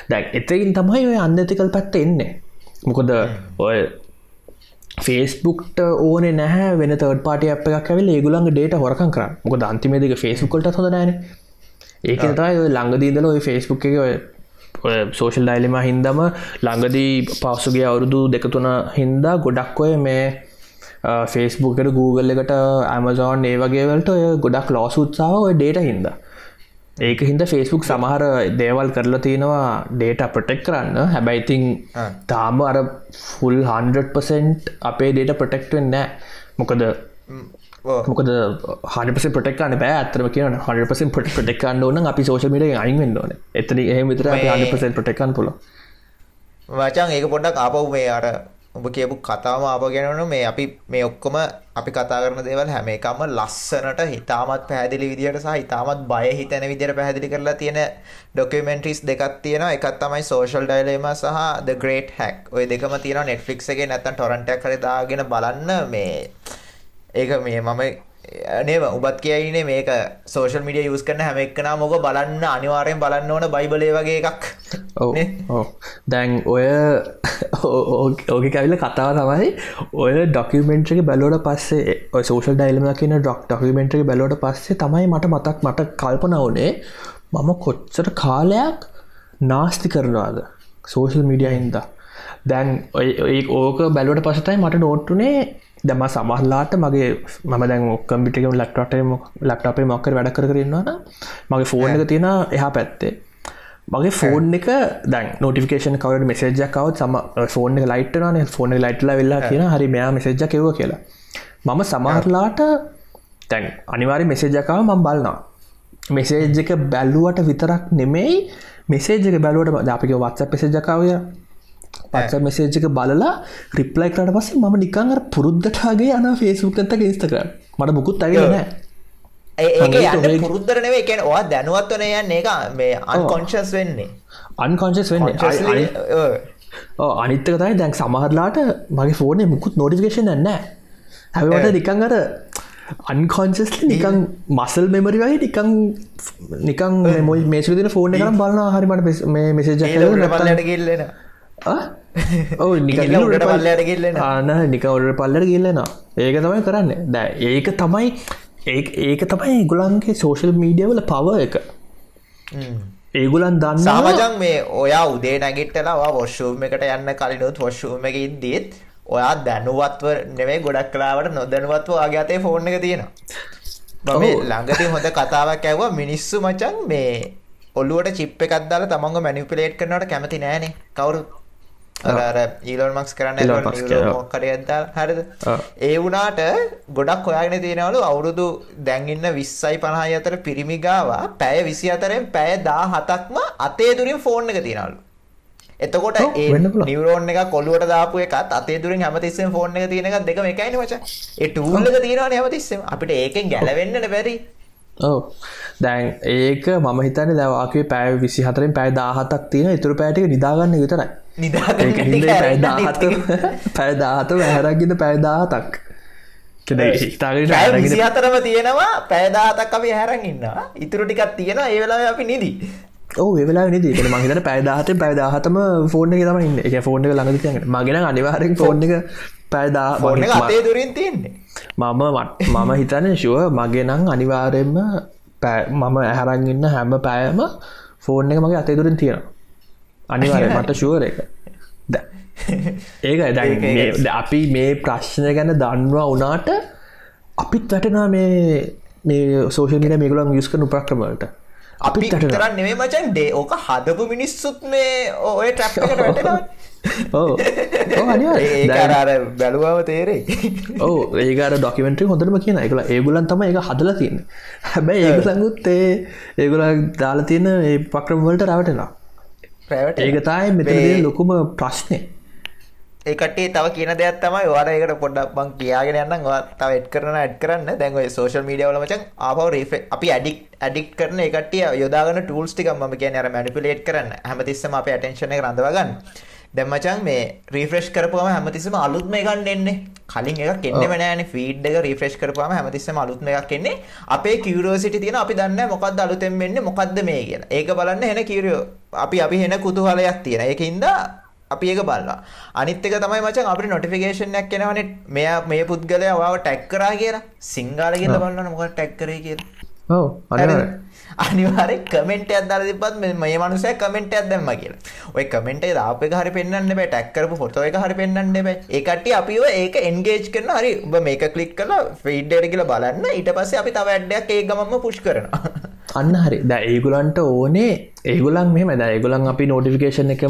දැන් එතකින් තමයි ඔය අන්නතිකල් පැත්ත එන්නේ. මොකොද ඔය ෆේස්බුක්ට ඕන නැහැ වෙන තර්ට පාට අප එකක් ඇවිල් ඒගුලන්ගේ ඩේට හොරකන් කර මොක අන්තිමේදක ෆේස්බුක්කට හොඳ නෑන ඒක තයි ඔය ළඟදීදල ඔය ෆේස්බුක් එක සෝෂල් ඩයිලිම හින්දම ළඟදී පස්සුගේ අවුරුදු දෙකතුන හින්දා ගොඩක් ඔය මේ ෆේස්බුකට Google එකට ඇමසෝන් ඒ වගේවලට ඔය ගොඩක් ලෝසුත්සාාව ඔය ඩේට හින්ද ඒක හින්ද ෆේස්බුක් සමහර දේවල් කරලා තියෙනවා ඩේට ප්‍රටෙක් කරන්න. හැබැයිතිං
ආ.
තාම අර ෆුල් 100% අපේ ඩේට ප්‍රටෙක්ටෙන් නෑ මොකද මොකද හනිපස ප්‍රටෙක්න්න බෑ. අතරම කියන හනිපස පට ප්‍රටෙක්න්න ඕන අපි සෝෂ මිට අයින්ෙන් ඕන. එතන එහ විතර හනිපස ප්‍රටෙක්කන් පුල
වචන් ඒක පොඩ්ඩක් ආපහු මේ අර ඔබ කියපු කතාවම ආපහු ගෙනවන මේ අපි මේ ඔක්කොම අපි කතා කරන දේවල් හැම එකම ලස්සනට හිතාමත් පැහැදිලි විදිහට සහ හිතාමත් බය හිතෙන විදිහට පැහැදිලි කරලා තියෙන ඩොකියුමෙන්ටරිස් දෙකක් තියෙනවා. එකක් තමයි social dilemma සහ the great hack. ඔය දෙකම තියෙනවා Netflix එකේ නැත්නම් torrent එකක් හරි දාගෙන බලන්න. මේ ඒක මේ මම නේම උබත් කියයිනේ මේක සෝෂල් මිඩිය යස් කරන හැම එක්කනා මොක බලන්න අනිවාරයෙන් බලන්න ඕන බයිබලේ වගේ එකක්.
දැන් ඔය ඕක කැවිල කතාව තමයි ඔය ඩොකිමෙන්ට්‍රක බැලෝට පස්සේ සෝෂල් ඩයිල්ම කියන ඩොක් ඩොකිමෙන්ට්‍රක බැලෝට පස්සේ තමයි මට මතක් මට කල්පන වනේ මම කොච්චට කාලයක් නාස්ති කරනවාද සෝෂල් මිඩිය හින්ද. දැන් ඔය ඕක බැලුවට පසතයි මට නෝට්ටුනේ දම සමහල්ලාට මගේ මම දැන් ඔක්කම්පිටික ලක්ටට ලක්ටපේ මොක්කර වැඩ කරන්නවන මගේ ෆෝන් එක තියෙන එහා පැත්තේ. මගේ ෆෝන් එක දැන් නොටිකේෂන් කවට මෙසේජ්ජක්කවත් සම ෆෝන් එක ලයිට්න ෆෝන ලයිට්ල වෙල්ලා කියන හරි මෙයා මෙසේජ්ජ කෙව කියලා. මම සමහරලාට තැන් අනිවාරි මෙසේජ්ජකාව මම් බලන්නා මෙසේජ් එක බැල්ලුවට විතරක් නෙමෙයි මෙසේජක බැලුවට අපික වත්ස පෙසේජකාවය පත්ස මෙසේජක බලලා රිප්ලයි කරට පස්සේ මම නිකං පුරුද්ධටගේ අන ෆේස්බුක් ඇතක ඉස්තකර මට මුකුත් අගේ නෑ
ඒ- ඒක
මගේ
යන්න
තොරේ-
පුරුද්දර නෙවෙයි කියන්නේ ඔයා දැනුවත් වෙන යන්නේ ඒක මේ අන්කොන්ෂස් වෙන්නේ.
අන්කොන්ශස් වෙන්න. අනිත්තක තයි දැන් සමහරලාට මගේ ෆෝනේ මුකුත් නොටිකේෂන් න්න හැවට නිකං අර අන්කොන්සස්ලි නිකං මසල් මෙමරි වගේ නිකං නිකං මොයි මේසු දින ෆෝන කරම් බලන්න හරිමට මේ මෙසේජ
ඊළ උඩ ඊළ උඩට පල්ලයට ගිල්ලෙන
ආන නික ඔඩ පල්ලට ගිල්ලෙන ඒක තමයි කරන්න. දැ ඒක තමයි ඒ ඒක තමයි ඒගුලන්ගේ සෝෂල් මීඩියවල පව එක. ඒගුලන් දන්න
සාමජන් මේ ඔයා උදේ නැගිටලා වොශ්ෂූම් එකට යන්න කලිනුත් වොශ්ෂූම එක ඉදදීත් ඔයා දැනුවත්ව නෙවේ ගොඩක් කලාවට නොදැනුවත්ව ආගතේ ෆෝර්න් එක තියෙනවා. මේ ළඟති හොඳ කතාවක් ඇව මිනිස්සු මචන් මේ ඔල්ලුවට චිප් එකක් දාලා තමන්ග මැනිපිලේට් කරනට කැමති නෑනේ. කවුරු අර ඊලොන් මක්ස් කරන්න. මොක්කරයද්දා හරිද. ඒ වුණාට ගොඩක් හොයාගෙන තියෙනවලු අවුරුදු දැන්ඉන්න විස්සයි පණහයි අතර පිරිමිගාවා පැය විසි අතරෙන් පැය දා හතක්ම අතේ දුරින් ෆෝන් එක තියෙනවලු. එතකොට ඒ. නිවරෝන් එක කොල්ලුවට දාපු එකත් අතේ දුරින් හැමතිස්සෙම ෆෝන් එක තියෙන එකත් දෙකම එකයිනේ මචං. ඒ ටූල් එක තියෙනවනේ හැමතිස්සෙම. අපිට ඒකෙන් ගැලවෙන්නනේ බැරි.
ඕ දැන් ඒක මම හිතන්න දැවාගේ පෑ විසි හතරෙන් පැය දාහතක් තියෙන ඉතුරු පෑටික නිදාගන්න විතරයි පැදාහත. පැදාහත වැහැරගින්න පැදාහතක්
අතරම තියෙනවා. පැයදාතක් අපි හැරන් ඉන්නවා. ඉතුරු ටිකක් තියෙනවා. ඒ වෙලාවේ අපි නිදි.
ඕ වෙලා නිද. මහිතන පැදාහතෙන් පැදාහතම ෆෝර්න එක තම ඉන්න. එක ෆෝර්න එක ළඟ තියන මගෙන අනිවාරෙන් ෆෝර්න එක පැදා
ෆෝන් එක අතේ දුරින් තියෙන්නේ.
මම මම හිතන ශුව මගේ නං අනිවාරයෙන්ම මම ඇහරංගන්න හැම පෑම ෆෝන් එක මගේ අතේ දුරින් තියෙනවා අනිවාරය මට ශුවර එක. ඒක ද- අපි මේ ප්‍රශ්නය ගැන දන්නවා වනාට අපිත් වැටනා මේ මේ සෝෂමිට මේකලම් යුස් කන උපක්‍රමලට
අපි
අපිත් වැටෙනවා.
විතරක් නෙමෙයි මචං ඩේ ඕක හදපු මිනිස්සුත් මේ ඔය ට්‍රැප් එකට වැටෙනවා.
ඕ ඕ අනිවාර්ය.
ඒක
දැන්-
අර අර බැලුවම තේරෙයි.
ඕ ඒකට ඩොකිමෙන්ට්‍රි හොඳටම කියන. එකල ඒගුලන් තම එක හදල තියන්න. හැබැයි ඒ ඒගුල දාලා තියෙන ඒ පක්‍රමවලට රවටෙනවා
ප්‍රැවට
ඒකතයි මෙතන ලොකුම ප්‍රශ්නය
ඒකටේ තව කියන දෙයක් තමයි ඒකට පොඩ්ඩක් මං කියාගෙන යන්නම්. ඔයා තව එඩ් කරන ඇඩ් කරන්න. දැන් ඔය සෝෂල් මීඩියා වල මචං ආපහු රිෆ්‍රෙ අපි ඇඩික් ඇඩික් කරන කට්ටිය යොදාගෙන ටූල්ස් ටිකක් මම කියන්නේ අර මැනිපියුලේට් කරන්න. හැමතිස්සෙම අපේ ඇටෙන්ෂන් එක ගන්න මචං මේ රිෆ්‍රෙෂ් කරපුවම හැමතිස්සෙම අලුත්ම එකක් එන්නේ. කලින් එකක් එන්නෙම නෑනේ ෆීඩ් එක රිෆ්‍රෙෂ් කරපුවම හැමතිස්සෙම අලුත්ම එකක් එන්නේ. අපේ කියුරියෝසිටි තියෙන අපි දන්නේ නැහැ මොකද්ද අලුතෙන් වෙන්නේ මොකද්ද මේ කියලා. ඒක බලන්න එන කියුරියෝ අපි අපි එන කුතුහලයක් තියෙන. ඒකින්ද අපි ඒක බලනවා. අනිත් එක තමයි මචං අපිට නොටිෆිකේෂන් එකක් එනවනේ. මෙයා මේ පුද්ගලයා ඔයාව ටැග් කරා කියලා. සිංහල කියලා බලන්න මොකක්ද ටැග් කරේ කියලා.
ඕ අනිවාර්ය.
අනිවාරෙන් කමෙන්ට් එකක් දාලා තිබ්බත් මේ මේ මනුස්සයා කමෙන්ට් එකක් දැම්මා කියලා. ඔය කමෙන්ට් එක දාපු එක හරි පෙන්වන්න බෑ. ටැග් කරපු ෆොටෝ එක හරි පෙන්වන්න බෑ. ඒ කට්ටිය අපිව ඒක එන්ගේජ් කරනවා. හරි ඔබ මේක ක්ලික් කරලා ෆීඩ් එකට ගිහලා බලන්න. ඊට පස්සේ අපි තව ඇඩ් එකක් ඒ ගමන්ම පුෂ් කරනවා.
අන්න හරි. ද ඒගුලන්ට ඕනේ ඒගුලන් මෙම ද ඒගුලන් අපි නෝටිෆිකේෂන් එක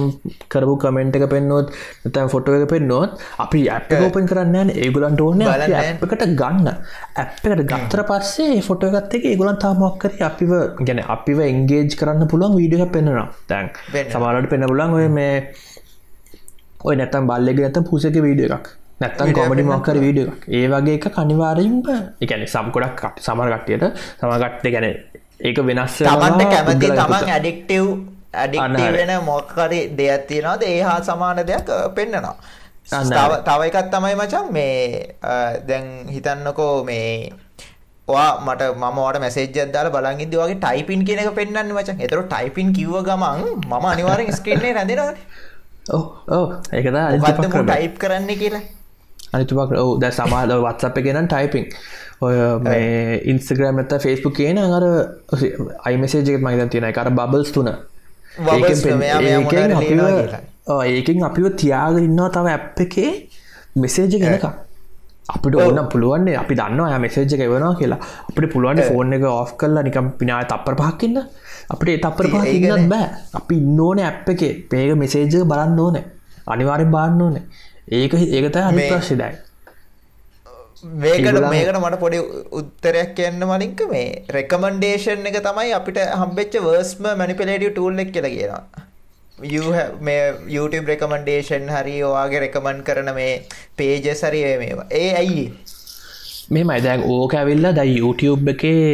කරපු කමෙන්ට් එක පෙන්නොත් නතන් ෆොටෝ එක පෙන්නොත් අපි ඇප් ඕපන් කරන්න ඒගුලන්ට ඕන. ඇප්කට ගන්න. ඇප්කට ගත්තර පස්සේ ෆොටෝ එකත් එක ඒගුලන් තාමක්කර අපිව ගැන අපිව එන්ගේජ් කරන්න පුළුවන් වීඩිය පෙන්න්නවා තැන්. සමාලට පෙන්න පුලන් ඔය මේ ඔය නැතම් බල්ලෙක නැත පුසක වීඩිය එකක්. නැත්තන් කොමඩි මක්කර වීඩිය එකක්. ඒ වගේ එක කනිවාරෙන්ම එකැන සම්කොඩක් කට සමරකට්ටියට සමගට්ට ගැන ඒක වෙනස්
තමන්ට කැමති. තමන් ඇඩික්ටව්
අන්න
ඇඩික්ටව
හරි.
වෙන මොක්කරි දෙයක් තියෙනවාද? ඒ හා සමාන දෙයක් පෙන්න්නනවා තව එකත් තමයි මචන් මේ දැන් හිතන්නකෝ මේ ඔයා මට මම වට මැසේජ් දාල බලගිද වගේ ටයිපින් කියන එක පෙන්න්න මචන් එතර ටයිපින් කිව්ව ගමන් මම අනිවාරෙන් ස්ක්‍රීන්නේ
ඔව් ඔව්. ඒකද
ටයිප් කරන්න කියලා?
අනිතුපක් ඔව ද සමාද වත්සප ගෙනන් ටයිපිං ඔය මේ ඉන්ස්ග්‍රම් ඇත ෆෙස්බුක් කියන අර අයිමසේජක මහිතන් තියෙන කර බබල්ස් තුන. ඒකින් අපිව තියාග ඉන්නවා තව ඇප් එකේ මෙසේජ ගෙනක අපිට ඕන්න පුළුවන්නේ අපි දන්න මෙසේජ එවනවා කියලා. අපිට පුළුවන් ෆෝන් එක ඔෆ් කරලා නිකම් පිනාය තප්පර පහක්කින්න අපිට තප්පර පහ. ඉන්නත් බෑ. අපි ඉන්නඕන ඇප් එක. පේක මෙසේජ බලන්න ඕන. අනිවාරෙන් බාන්න ඕන. ඒක ඒකත අනි ප්‍රශ්ිදයි
මේකට මේකට මට පොඩි උත්තරයක් කියන්න මලින්ක මේ රෙකමන්ඩේෂන් එක තමයි අපිට හම්බෙච්ච වර්ස්ම මැනිපිලේටිය ටූල් එක කියලා කියනවා. මේ YouTube රෙකමන්ඩේෂන් හරි ඔයාගේ රෙකමන්් කරන මේ පේජ සරි මේවා. ඒ ඇයි?
මේ මයිදැන් ඕක ඇවිල්ලා දැයි YouTube එකේ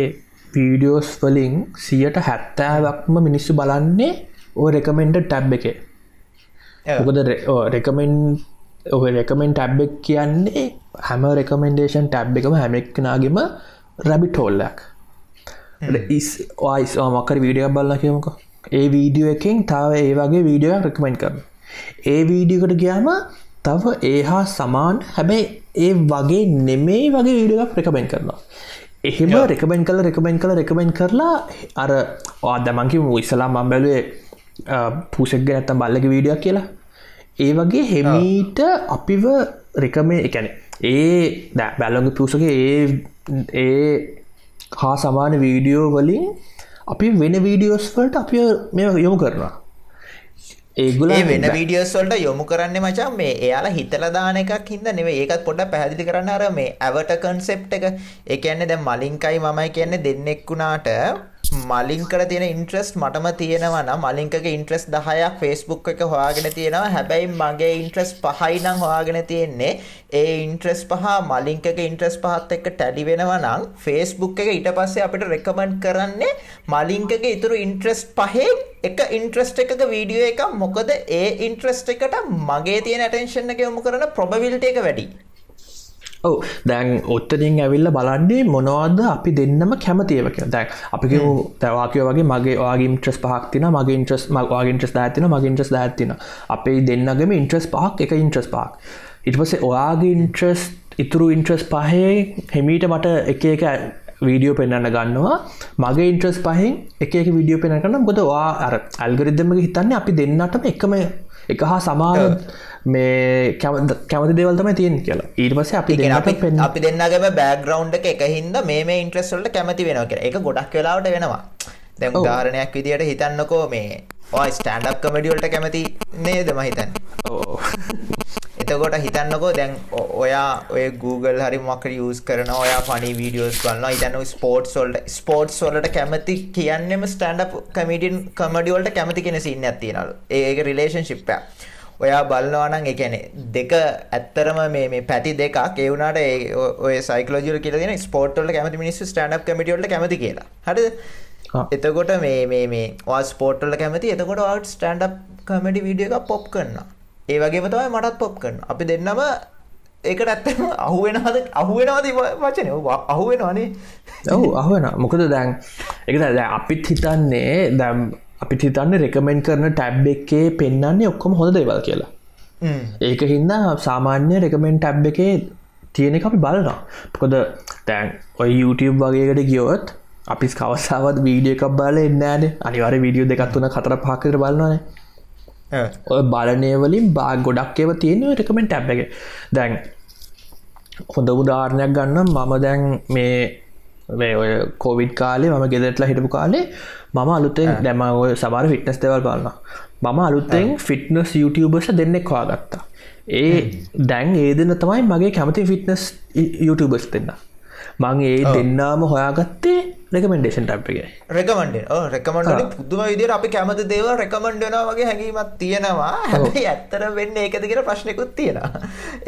වීඩියෝස් වලින් සියට හැත්තෑවක්ම මිනිස්සු බලන්නේ ඕ රෙකමෙන්ට ටැබ් එකේ. මොකද රෙකමෙන්් ඔහ රෙකමෙන්් ටැබ් එක කියන්නේ හැම රෙකමෙන්ඩේෂන් ටැබ් එකම හැමෙක්නාගෙම රැබි ටෝල්ලක් ඉස් ඔයිස් මක්කර වීඩිය බල්ල කියමක. ඒ වීඩියෝ එකින් තව ඒ වගේ වීඩියෝ රෙකමෙන්් කරන ඒ වීඩියකට ගයාම තව ඒ හා සමාන් හැබැයි ඒ වගේ නෙමෙයි වගේ වීඩියක් රෙකමෙන්් කරනවා. එහෙම. රෙකබෙන් කල රෙකබෙන් කල රෙකබෙන් කරලා අර ආදමංකි ඉස්සලා මම් බැලුවේ පූසෙක්ග නැත්තම් බල්ලක වීඩියක් කියලා ඒ වගේ හෙමීට අපිව රෙකමේ එකැන ඒ දැ බැලොග පූසගේ ඒ ඒ හා සමාන වීඩියෝ වලින් අපි වෙන වීඩියෝස් වලට අපි මෙ යොමු කරනවා. ඒගුල
වෙන වීඩියෝස් වලට යොමු කරන්න මචන් මේ එයාලා හිතලා දාන එකක් හින්දා නෙවෙයි. ඒකත් පොඩ්ඩක් පැහැදිලි කරන්න. අර මේ ඇවට කන්සෙප්ට් එක. ඒ කියන්නේ දැන් මලින්කයි මමයි කියන්නේ දෙන්නෙක් වුණාට මලින්කට තියෙන ඉන්ට්‍රස්ට් මටම තියෙනවා නම් මලින්කගේ ඉන්ට්‍රස්ට් 10ක් Facebook එක හොයාගෙන තියෙනවා. හැබැයි මගේ ඉන්ට්‍රස්ට් පහයි නම් හොයාගෙන තියෙන්නේ. ඒ ඉන්ට්‍රස්ට් පහ මලින්කගේ ඉන්ට්‍රස්ට් පහත් එක්ක ටැලි වෙනවා නම් Facebook එක ඊට පස්සේ අපිට රෙකමන්ඩ් කරන්නේ මලින්කගේ ඉතුරු ඉන්ට්‍රස්ට් පහෙන් එක ඉන්ට්‍රස්ට් එකක වීඩියෝ එකක්. මොකද ඒ ඉන්ට්‍රස්ට් එකට මගේ තියෙන ඇටෙන්ෂන් එක යොමු කරන ප්‍රොබබිලිටි එක වැඩි
ඔව. දැන් ඔත්තරින් ඇවිල්ල බලන්නේ මොනවද අපි දෙන්නම කැමතියව කිය දැන් අපික තැවාකය වගේ මගේ වාගේ ඉන්ට්‍රස් පහක්තින මගේ ඉන්ට්‍රස් මගේ ඉන්ට්‍රස් ඇතින මගේ ඉන්ට්‍රස් ඇතින අපේ දෙන්නගම ඉන්ට්‍රස් පහක් එක ඉන්ට්‍රස් පාක් ඉට පසේ ඔයාගේ ඉන්ට්‍රස් ඉතුරු ඉන්ට්‍රස් පහේ හෙමීට මට එක එක වීඩියෝ පෙන්න්න ගන්නවා. මගේ ඉන්ට්‍රස් පහෙන් එක විඩියෝ පෙන කරන්න ගොද වා අර අල්ගරිදම හිතන්න අපි දෙන්නටම එකම එක හා සමාන මේ කැමති දෙවල්තම තියෙන් කියලා ඊට පස අපි පෙන්
අපි දෙන්නගේම බෑග්ග්‍රවුන්ඩ් එක එක හින්දා මේ වලට කැමති වෙනවා කියලා. ඒක ගොඩක් වෙලාවට වෙනවා.
ඔව්.
උදාහරණයක් විදියට හිතන්නකෝ මේ ඔය ස්ටෑන්ඩ් අප් කමෙඩි වලට කැමති නේද මම හිතන්නේ. එතකොට හිතන්නකෝ දැන් ඔයා ඔය Google හරි මොකක් හරි use කරනවා ඔයා funny videos බලනවා හිතන්න ස්පෝර්ට්ස් වලට ස්පෝර්ට්ස් වලට කැමති කියන්නේම stand up comedian comedy වලට කැමති කෙන scene එකක් තියෙනවලු. ඒ ඒක relationship එකක්. ඔයා බලනවා නම් ඒ කියන්නේ දෙක ඇත්තරම මේ මේ පැති දෙකක් ඒ වුණාට ඒ ඔය psychology වල කියලා තියෙන ස්පෝර්ට් වලට කැමති මිනිස්සු stand up comedy වලට කැමති කියලා. හරිද? එතකොට මේ මේ මේ ඔයා ස්පෝර්ට් වලට කැමති එතකොට ඔයාට ස්ටෑන්ඩ් අප් කමෙඩි වීඩියෝ එකක් පොප් කරනවා. ඒ වගේම තමයි මටත් පොප් කරනවා. අපි දෙන්නම ඒකට ඇත්තම අහු වෙනවද අහු වෙනවද වචනේ ඔව් අහු වෙනවනේ.
ඔවු අහුවන මොකද දැන් එක දැ අපිත් හිතන්නේ දැම් අපිට හිතන්න රෙකමෙන්් කරන ටැබ් එකේ පෙන්න්නන්නේ ඔක්කොම හොඳ දේවල් කියලා. ඒක හින්ද සාමාන්‍ය රෙකමෙන්් ටැබ් එකේ තියෙන අපි බලනවා පොකද තැන් ඔය YouTube වගේකට ගියොත් අපි කවසාවත් වීඩිය එකක් බල එන්නෑන අනිවර වීඩියෝ දෙකත්වන කතර පාකර බලන්නන
ඔව්.
ඔය බලනය වලින් බා ගොඩක් ඒව තියෙන රෙකමෙන්් ටැබ් එක. දැන් හොඳ උදාරණයක් ගන්න මම දැන් මේ මේ ඔය කෝවිඩ් කාලේ මම ගෙදරටලා හිටපු කාලේ මම අලුතෙන් දැම ඔය සබාර ෆිට්නස් දෙවල් බලන්න මම අලුත්තෙන් ෆිට්නස් YouTubeර්ස දෙන්නෙක් හවා ගත්තා ඒ දැන් ඒ දෙන්න තමයි මගේ කැමති ෆිට්නස් YouTubeර්ස් දෙන්න. මං ඒ දෙන්නාම හොයාගත්තේ රෙකමෙන්ඩේෂන් ටප් එක
රෙකමන්ඩ් පුදුම විදියට අපි කැමති දේවල් රෙකමන්ඩ් වෙනවා වගේ හැඟීමක් තියෙනවා. හැබැයි ඇත්තට වෙන්නේ ඒකද කියලා ප්‍රශ්නකුත් තියෙනවා.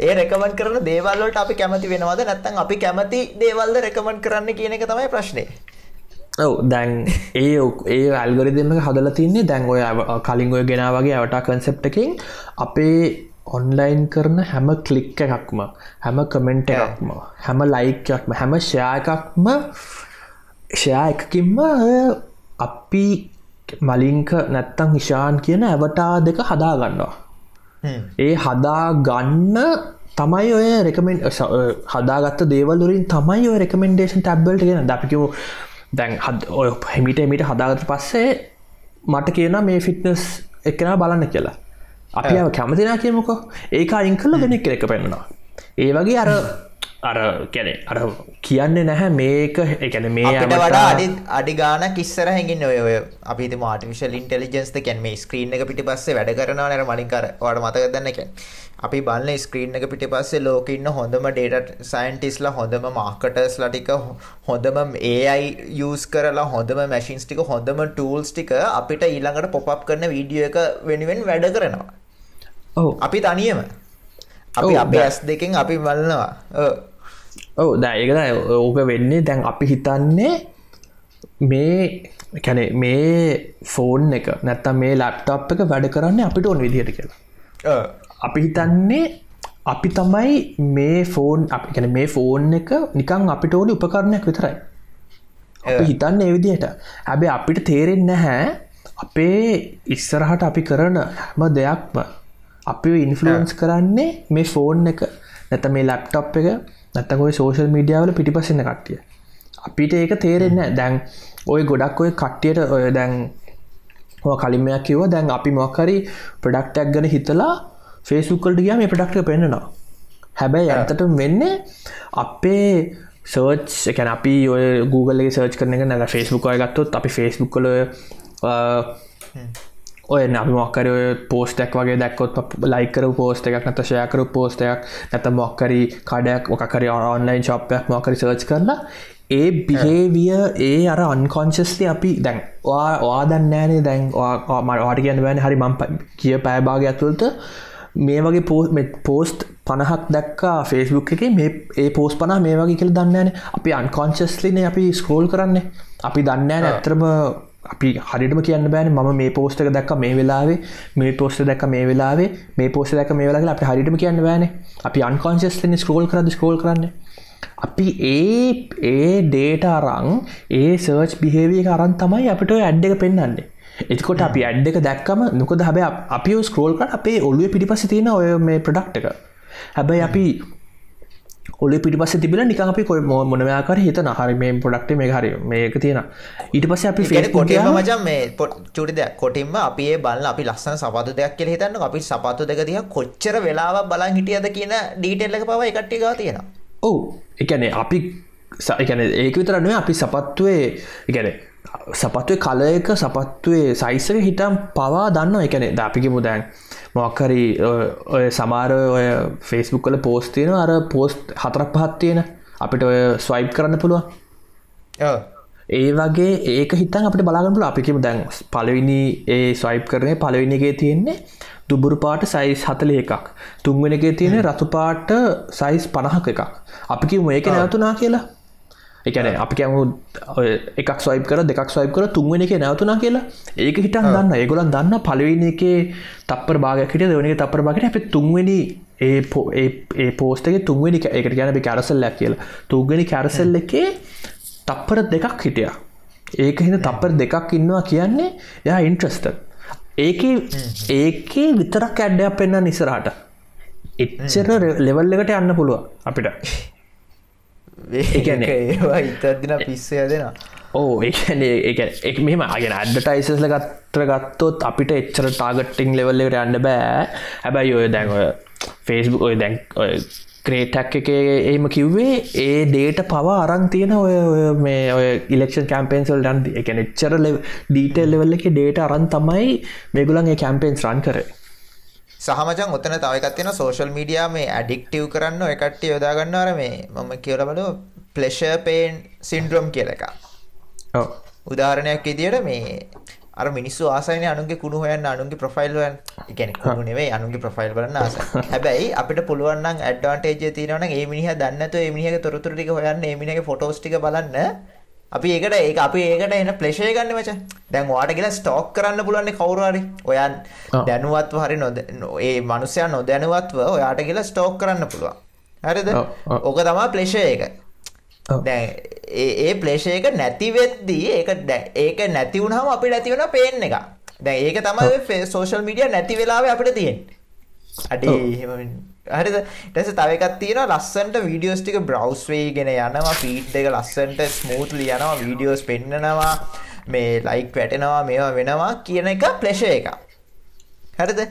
ඒ රෙකමන්ඩ් කරන දේවල් වලට අපි කැමති වෙනවද නැත්නම් අපි කැමති දේවල්ද රෙකමන්ඩ් කරන්න කියන එක තමයි ප්‍රශ්නේ.
ඔව දැන් ඒ ඒ අල්ගරි දෙම හදල තින්නේ දැන් ඔය කලින් ඔය ගෙන වගේ ඇවට කන්සෙප්ට එකින් අපේ ඔන්ලයින් කරන හැම කලික් එකක්ම හැම කමෙන්ට් එකක්ම හැම ලයික්යක්ම හැම ෂයායකක්ම ෂයා එකකින්ම අපි මලින්ක නැත්තං හිෂාන් කියන ඇවටා දෙක හදා ගන්නවා. ඒ හදා ගන්න තමයි ඔය රෙකමෙන්් හදාගත්ත දේවල්ලරින් තමයි ඔය රෙකමෙන්ඩේෂන් ටැබ්බල්ට ගෙන දපිකව දැන් හද ඔය හෙමිට එමිට හදාගත පස්සේ මට කියන මේ ෆිට්නස් එකන බලන්න කියලා. අපි කැමතිනා කියමුකෝ. ඒක අයින් කල්ල දෙනෙක් එක පෙන්න්නවා. ඒ වගේ අර අර කැනෙ අර කියන්නේ නැහැ මේක එකන මේ
වඩා අඩි අඩි ගානක් ඉස්සරහින් ඔය ඔය අපි හිතමු ආටිෆිෂල් ඉන්ටෙලිජන්ස් ද කියන්නේ මේ ස්ක්‍රීන් එක පිටිපස්සේ වැඩ කරනවා නේද? මලින් කර ඔයාලට මතකද නැහැ. කියන්නේ අපි බලන ස්ක්‍රීන් එක පිටිපස්සේ ලෝකේ ඉන්න හොඳම ඩේටා සයන්ටිස්ලා හොඳම මාකටර්ස්ලා ටික හොඳම AI යූස් කරලා හොඳම මැෂින්ස් ටික හොඳම ටූල්ස් ටික අපිට ඊළඟට පොප් කරන වීඩියෝ එක වෙනුවෙන් වැඩ කරනවා.
ඔව්.
අපි තනියම. අපි අපේ ඇස් දෙකෙන් අපි බලනවා ඔව්.
දැයකද ඕක වෙන්නේ දැන් අපි හිතන්නේ මේ කැනෙ මේ ෆෝන් එක නැත්තම් මේ ලප්ටප් එක වැඩ කරන්න අපිට ඕන විදිහට කියලා. අපි හිතන්නේ අපි තමයි මේ ෆෝන් අපි කැන මේ ෆෝන් එක නිකං අපිට ඕනි උපකරණයක් විතරයි අපි. හිතන්න එවිදිහට හැබැ අපිට තේරෙන් නැහැ අපේ ඉස්සරහට අපි කරන හැම දෙයක්ම අපි ඉන්ෆලුවන්ස් කරන්නේ මේ ෆෝන් එක නැත මේ ලැප්ටප් එක නැතකොයි සෝෂල් මීඩියාවල පිටිපසන්න කට්ටිය. අපිට ඒක තේරෙන්න දැන් ඔය ගොඩක් ඔය කට්ටියට ඔය දැන් කලින්මයක් කිව දැන් අපි මොක්කරි ප්‍රඩක්ටක් ගැන හිතලා ෆේසුකල්ට ගිය මේ ප්‍රඩක්ට පෙන්න්නවා. හැබැයි ඇතට වෙන්න අපේ සර්ච් එකැන අපි ඔය Googleගේ සර්ච් කරන එක නැ ෆෙස්බුක් අය ගත්තොත් අපි ෆෙස්බුක් කල ඔය අපි මොක්කර පෝස්ටක් වගේ දැක්කොත් ලයිකර පෝස්ට එකක් නත ශයකරු පෝස්ටයක් නැත මොක්කරි කඩයක් ඔකරි ඔන්ලයින් ශප්යක් මොකරි සර්ච් කරලා ඒ බිහේවිය ඒ අර අන්කොන්ශස්ලි අපි දැන් වා දන්නෑනේ දැන් වාට කියන්න වැෑන හරි මම් කිය පෑභාග ඇතුළට මේ වගේ පෝස්ට් පණහක් දැක්කා ෆේස්බුක් එක මේ ඒ පෝස් පනා මේ වගේ කියල දන්නෑන අපි අන්කොන්ශස්ලින අපි ස්කෝල් කරන්න. අපි දන්නෑ ඇත්‍රම අපි හරිටම කියන්න බෑන ම මේ පෝස්ටක දැක් මේ වෙලාවේ මේ පෝස්ට දැක් මේ වෙලාවේ මේ පෝස්ට දැක මේ වෙලා අප හරිටම කියන්න බෑන. අපි අන්කොන්ශස්ලන ස්කෝල් කරද ස්කෝල් කරන්න. අපි ඒ ඒ ඩේට අරං ඒ සර්ච් බිහේවිය කරන් තමයි අපිට ඇඩ් එක පෙන්න්නන්නේ එතිකොට අපි ඇඩ් එක දැක්කම නොකද හැබ අපි ස්කෝල් කට අපේ ඔලුව පිටිපස තියෙන ඔය මේ ප්‍රඩක්් එක. හැබැයි අපි ඔල පිටිපස තිබල නික අපි කොයි මොනවයාකර හිත නහරි මේ පොඩක්ට මේ හරි මේක තියෙන ඊට පස අපි ෆේ
කොටම මචන් මේ පොට් චුටි දෙයක්. කොටින්ම අපි ඒ බල අපි ලස්සන සපතු දෙයක් කියල හිතන්න අපි සපතු දෙක තිය කොච්චර වෙලාව බලන් හිටියද කියන ඩීටෙල්ල පව එකට්ටිගා තියෙන
ඔවු. එකනේ අපි එකන ඒක විතරන්නේ අපි සපත්තුවේ එකන සපත්තුවේ කලයක සපත්තුවේ සයිසක හිටම් පවා දන්න එකනේ ද අපිකිමු දැන් මොක්හරි ඔය සමාර ඔය ෆෙස්බුක් කල පෝස් තියෙන අර පෝස්ට් හතරක් පහත් තියෙන. අපිට ඔය ස්වයිප් කරන්න පුළුව ඒ වගේ ඒක හිතන් අපට බලාගන්නපුල අපිකම දැන් පලවිනි ඒ ස්වයිප් කරනය පලවිනිගේ තියෙන්නේ දුබුරු පාට සයිස් හතල එකක් තුන්වෙනගේ තියෙන රතු පාට සයිස් පණහක එකක්. අපිකිම ඒක නැවතුනා කියලා එකන අපි කැමු එකක් ස්වයිප් කර දෙක් ස්වයිප් කර තුන්වෙන එක නැවතුනා කියලා ඒක හිටන් දන්න ඒගොලන් දන්න පලවෙනි එක තපර භාගකට දෙවනක තපර භාගට අප තුන්වෙනි ඒ පෝස්ටගේ තුන්වෙනි එකට ගැන කැරසල් ලැක් කියලා. තුන්ගනි කැරසල් එකේ තප්පර දෙකක් හිටිය. ඒක හිද තප්පර දෙකක් ඉන්නවා කියන්නේ යා ඉන්ට්‍රස්ට ඒක ඒකේ විතරක් ඇඩ්ඩයක් පෙන්න්න නිසරාට එච්චර ලෙවල් එකට යන්න පුළුව අපිට
ඒන ඒවා ඉතදින පිස්සය දෙෙන
ඕ ඒ එක මෙම අගෙන අඩටයිසස්ල ගත්තර ගත්තොත් අපිට එච්චර ටාගට්ටිං ලෙවල්ලට යන්න බෑ. හැබැයි ඔය දැන් ඔය ෆේස්බුක් ඔය දැන් ක්‍රේටක් එක ඒම කිව්වේ ඒ ඩේට පවා අරන් තියෙන ඔය මේ ඔය ඉලෙක්ෂන් කම්පේන්සල් ඩන් එක එච්චර ඩීටල් ලෙවල්ල එක ඩේට අරන් තමයි මේගුලන් ඒ කැම්පේන්ස් රන් කරේ
සහමචන් ඔතන තව එකක් තියෙනවා සෝෂල් මීඩියා මේ ඇඩික්ටිව් කරන්න ඔය කට්ටිය යොදා ගන්නවා අර මේ මම කියලා බලුවා ප්ලෙෂර් පේන් සින්ඩ්‍රෝම් කියලා එකක්.
ඔව්.
උදාහරණයක් විදියට මේ අර මිනිස්සු ආසයිනේ අනුන්ගේ කුණු හොයන්න අනුන්ගේ ප්‍රොෆයිල් හොයන්න. ඒ කියන්නේ කුණු නෙවෙයි අනුන්ගේ ප්‍රොෆයිල් බලන්න ආසයි. හැබැයි අපිට පුළුවන් නම් ඇඩ්වාන්ටේජ් එක තියෙනවා නම් ඒ මිනිහා දන්නේ නැතුව ඒ මිනිහාගේ තොරතුරු ටික හොයන්න ඒ මිනිහාගේ ෆොටෝස් ටික බලන්න අපි ඒකට ඒ අපි ඒකට එන ප්ලේෂය ගන්න මච. දැන් වාට කියලා ස්ටෝක් කරන්න පුලන්නේ කවරුහරි ඔයන් දැනුවත්ව හරි නොද ඒ මනුසයන් නොදැනුවත්ව ඔයාට කියලා ස්ටෝක් කරන්න පුළුවන්. හරිද? ඕක තමා ප්ලේෂය එක. දැ ඒ ප්ලේෂයක නැතිවෙද්දී ඒක ඒක නැතිවුණහම අපි නැතිවුණ පේෙන් එක. දැ ඒක තමයි සෝශල් මිඩිය නැති වෙලාව අපිට තියෙන් අඩේ හරිද ටස තවකත් තියෙන ලස්සන්ට වීඩියෝස් ටික බ්‍රවස් වේගෙන යනවා ෆීට් දෙක ලස්සන්ට ස්මූත්ලි යනවා වීඩියෝස් පෙන්න්නනවා මේ ලයික් වැටෙනවා මේවා වෙනවා කියන එක ප්ලෙෂ එක හරිද?